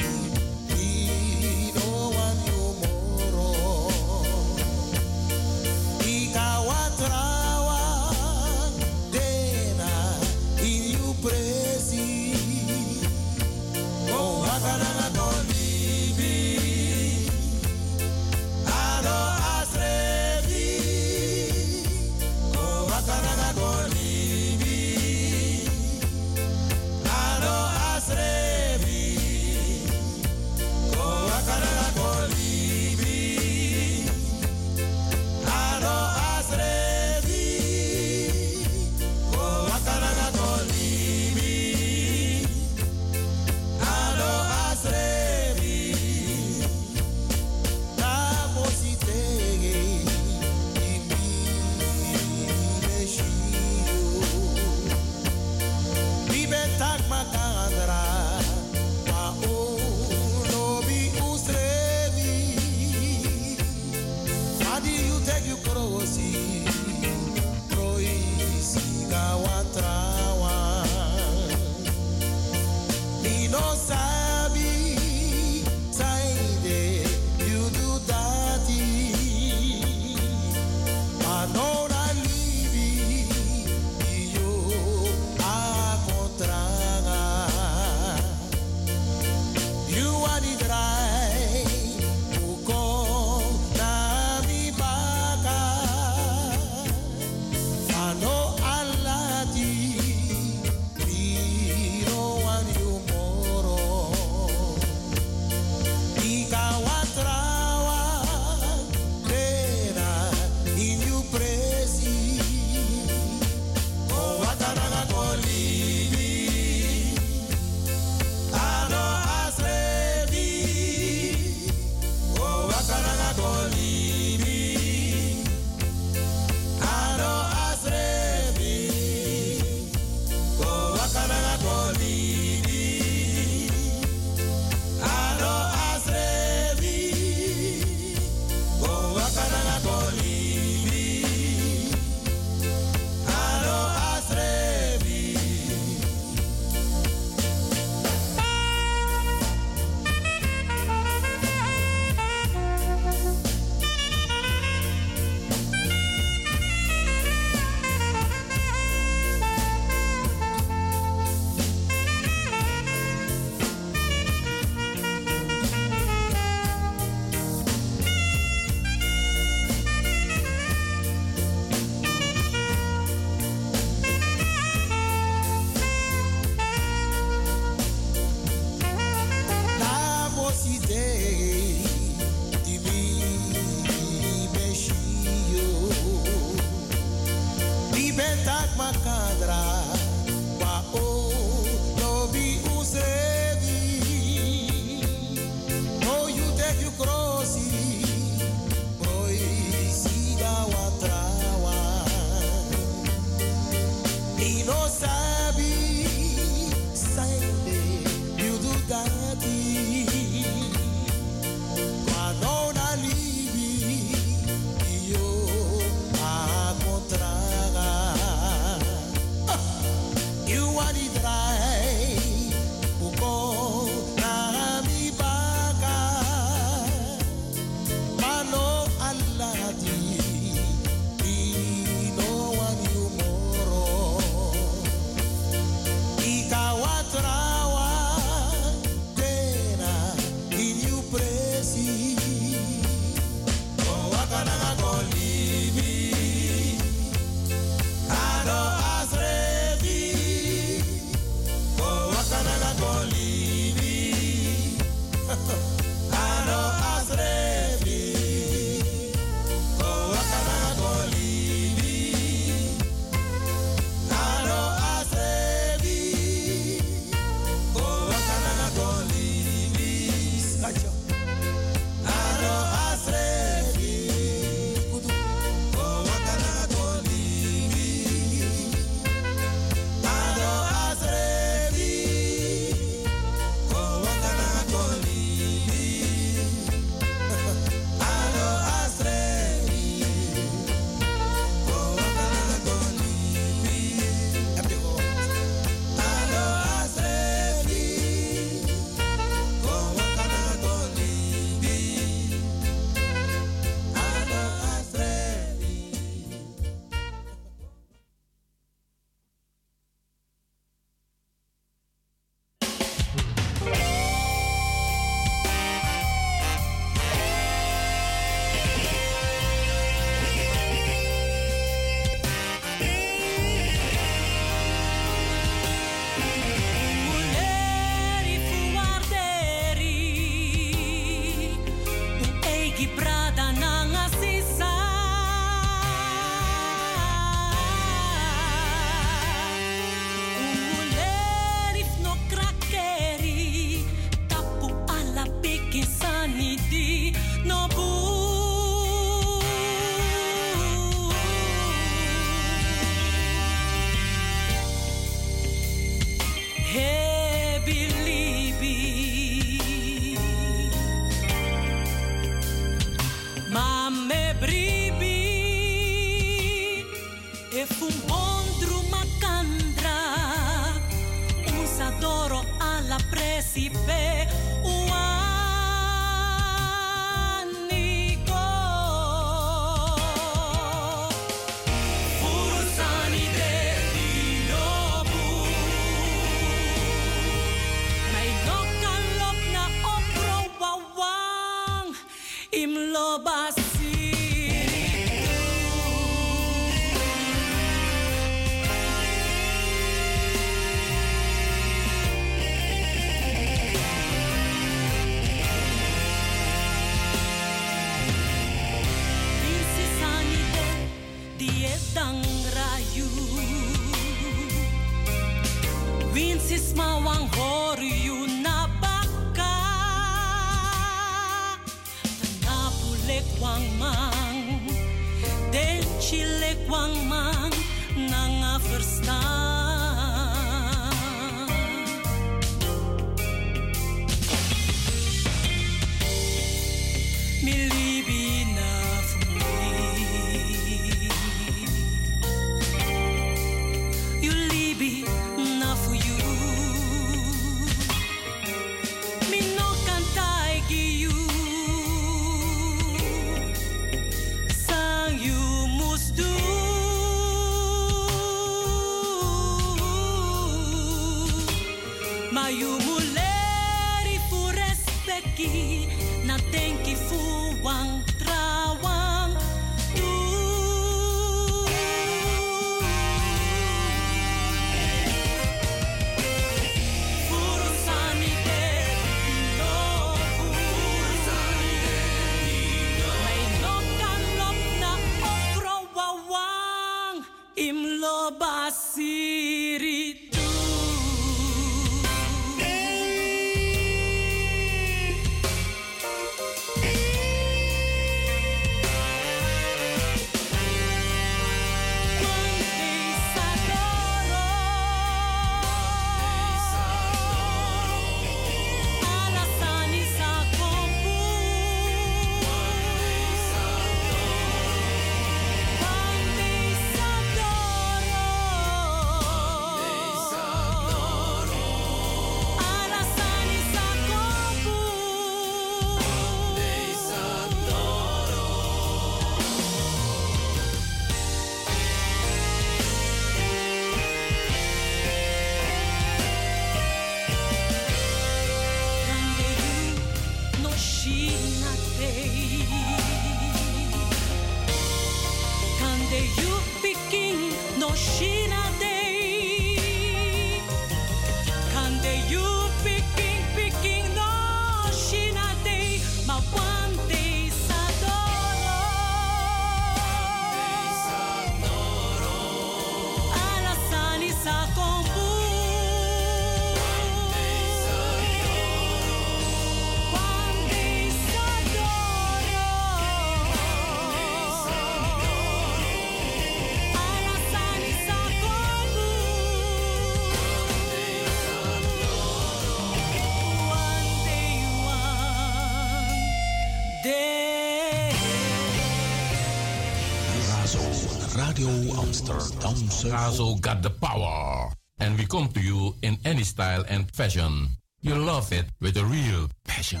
Radio Amsterdam Razo got the power. And we come to you in any style and fashion. You love it with a real passion.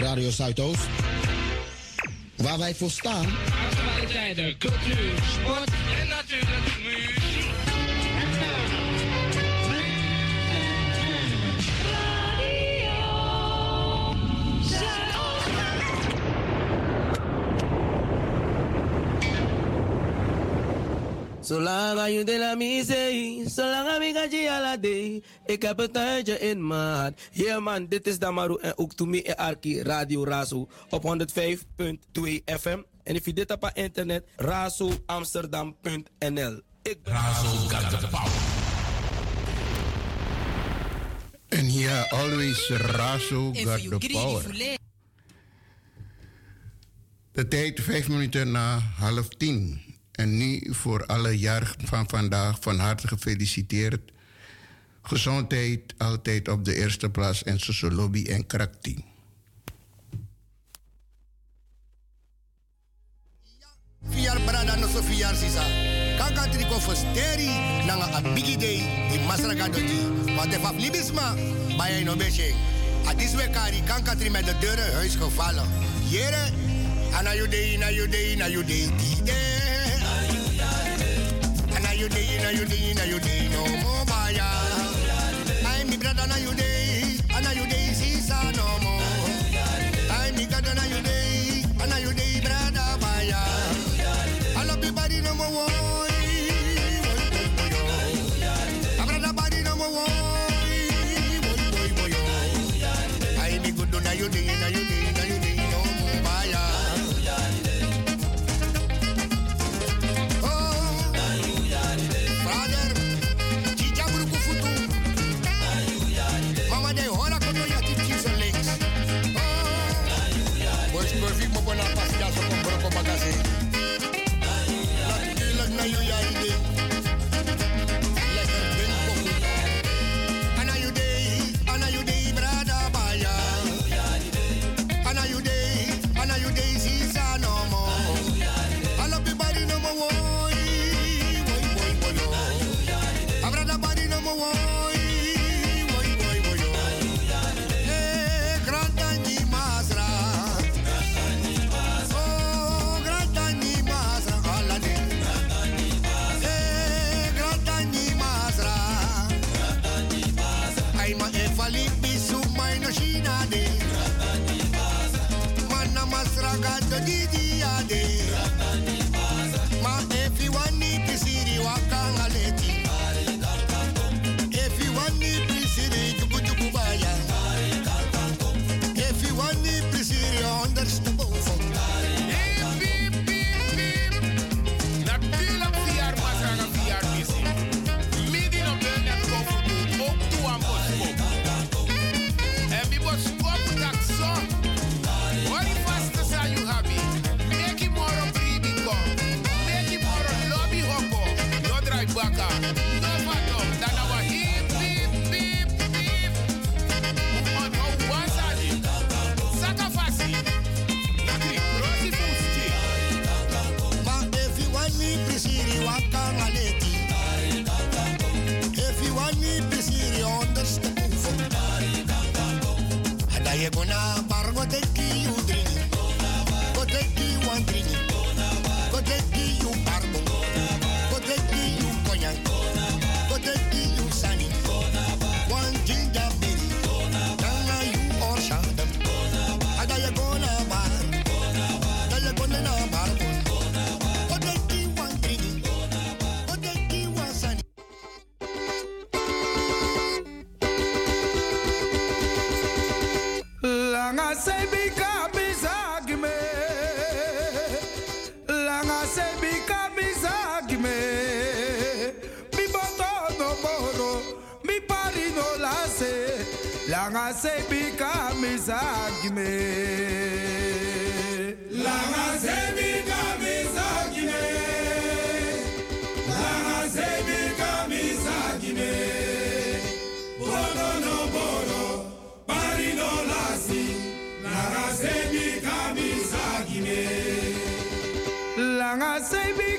Radio Zuidoost. Waar wij voor staan. Actualiteiten, cultuur, sport en natuurlijk Zolang je de la misee, zolang ik je ala. Ik heb het tijdje in maat. Yeah man, dit is Damaru en ook to me en Arki Radio Razo op 105.2 FM. En if je dit op internet, razoamsterdam.nl. Ik Razo got the power. And here always Razo got the power. De tijd vijf minuten na half tien. En nu voor alle jaar van vandaag van harte gefeliciteerd. Gezondheid altijd op de eerste plaats en sociologie en karakter. Vier brada no sofiar sisa. Kanka triko fosteri nanga abigi day di masraga doji. Wat ef aflibisma bij no beshe. A we kari kan tri met de deuren huis gevallen. Jere, anayudei, na na you day, now you day, now you day, no more, boy. I'm the brother, na you day, and you day. say because say me.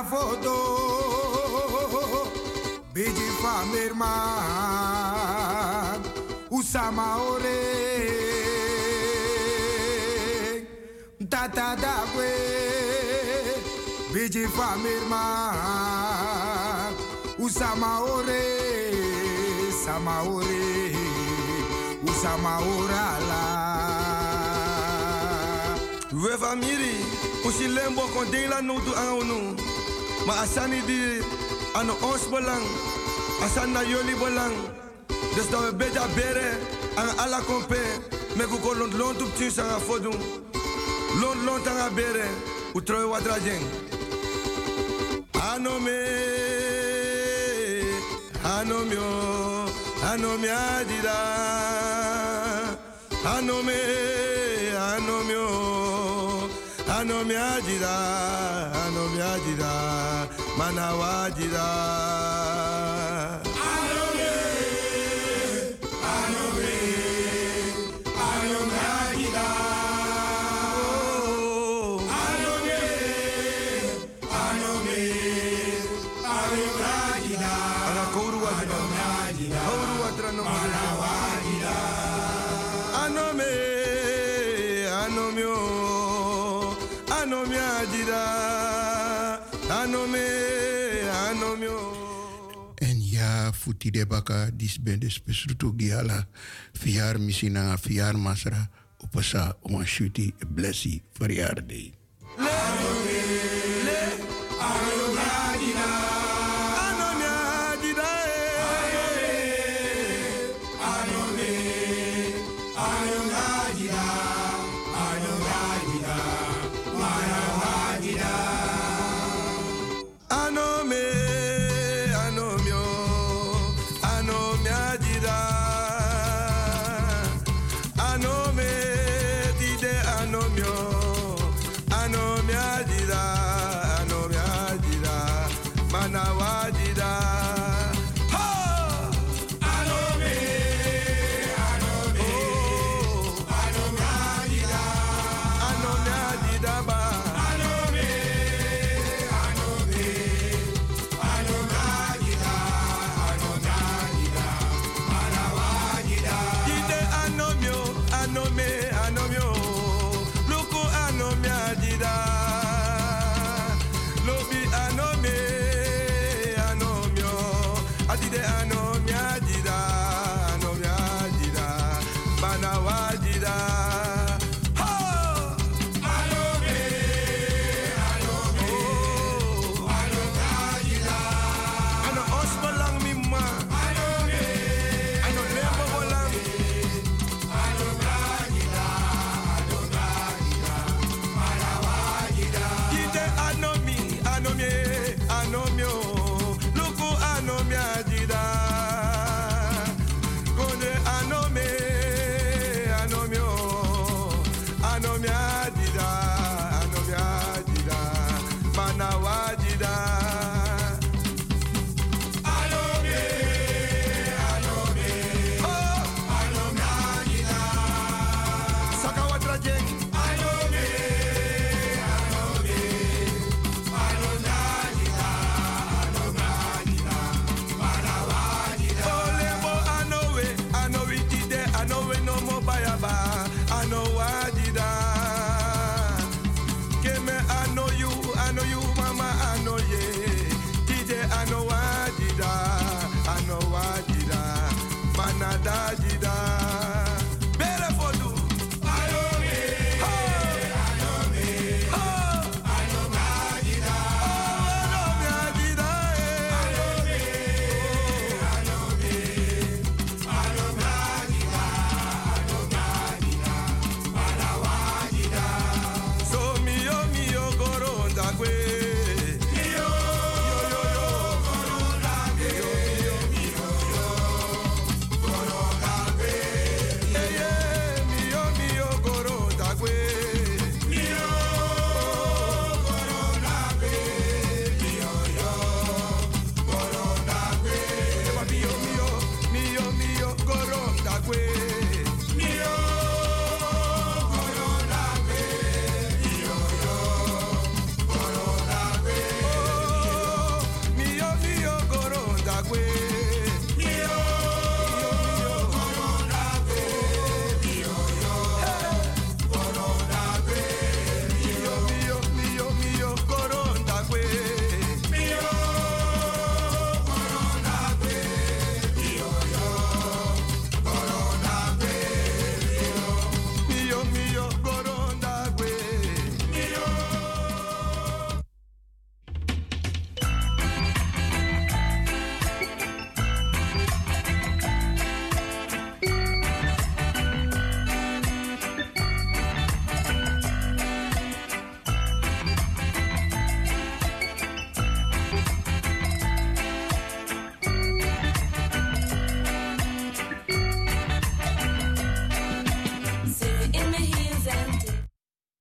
Aja foto Biji famirman Usama ore Tata dagwe Biji famirman Usama ore Sama ore Usama orala We famiri, usi lembo kon ding Maar asani di aan ons belang, asan na jullie belang. Dus dat we beter beren aan alla kompe, me ku ko lont lont op tien sanga fodun. Lont lont anga bere, u troi wat rajeng. Anome, anomio, anomi adida. Anome, anomio, anomi adida, anomi adida, manawajida. Anome, futi de baka, dis ben de spesrutu giala, fiar misina, fiar masra, upasa, uma shuti, blessi, verjaardag.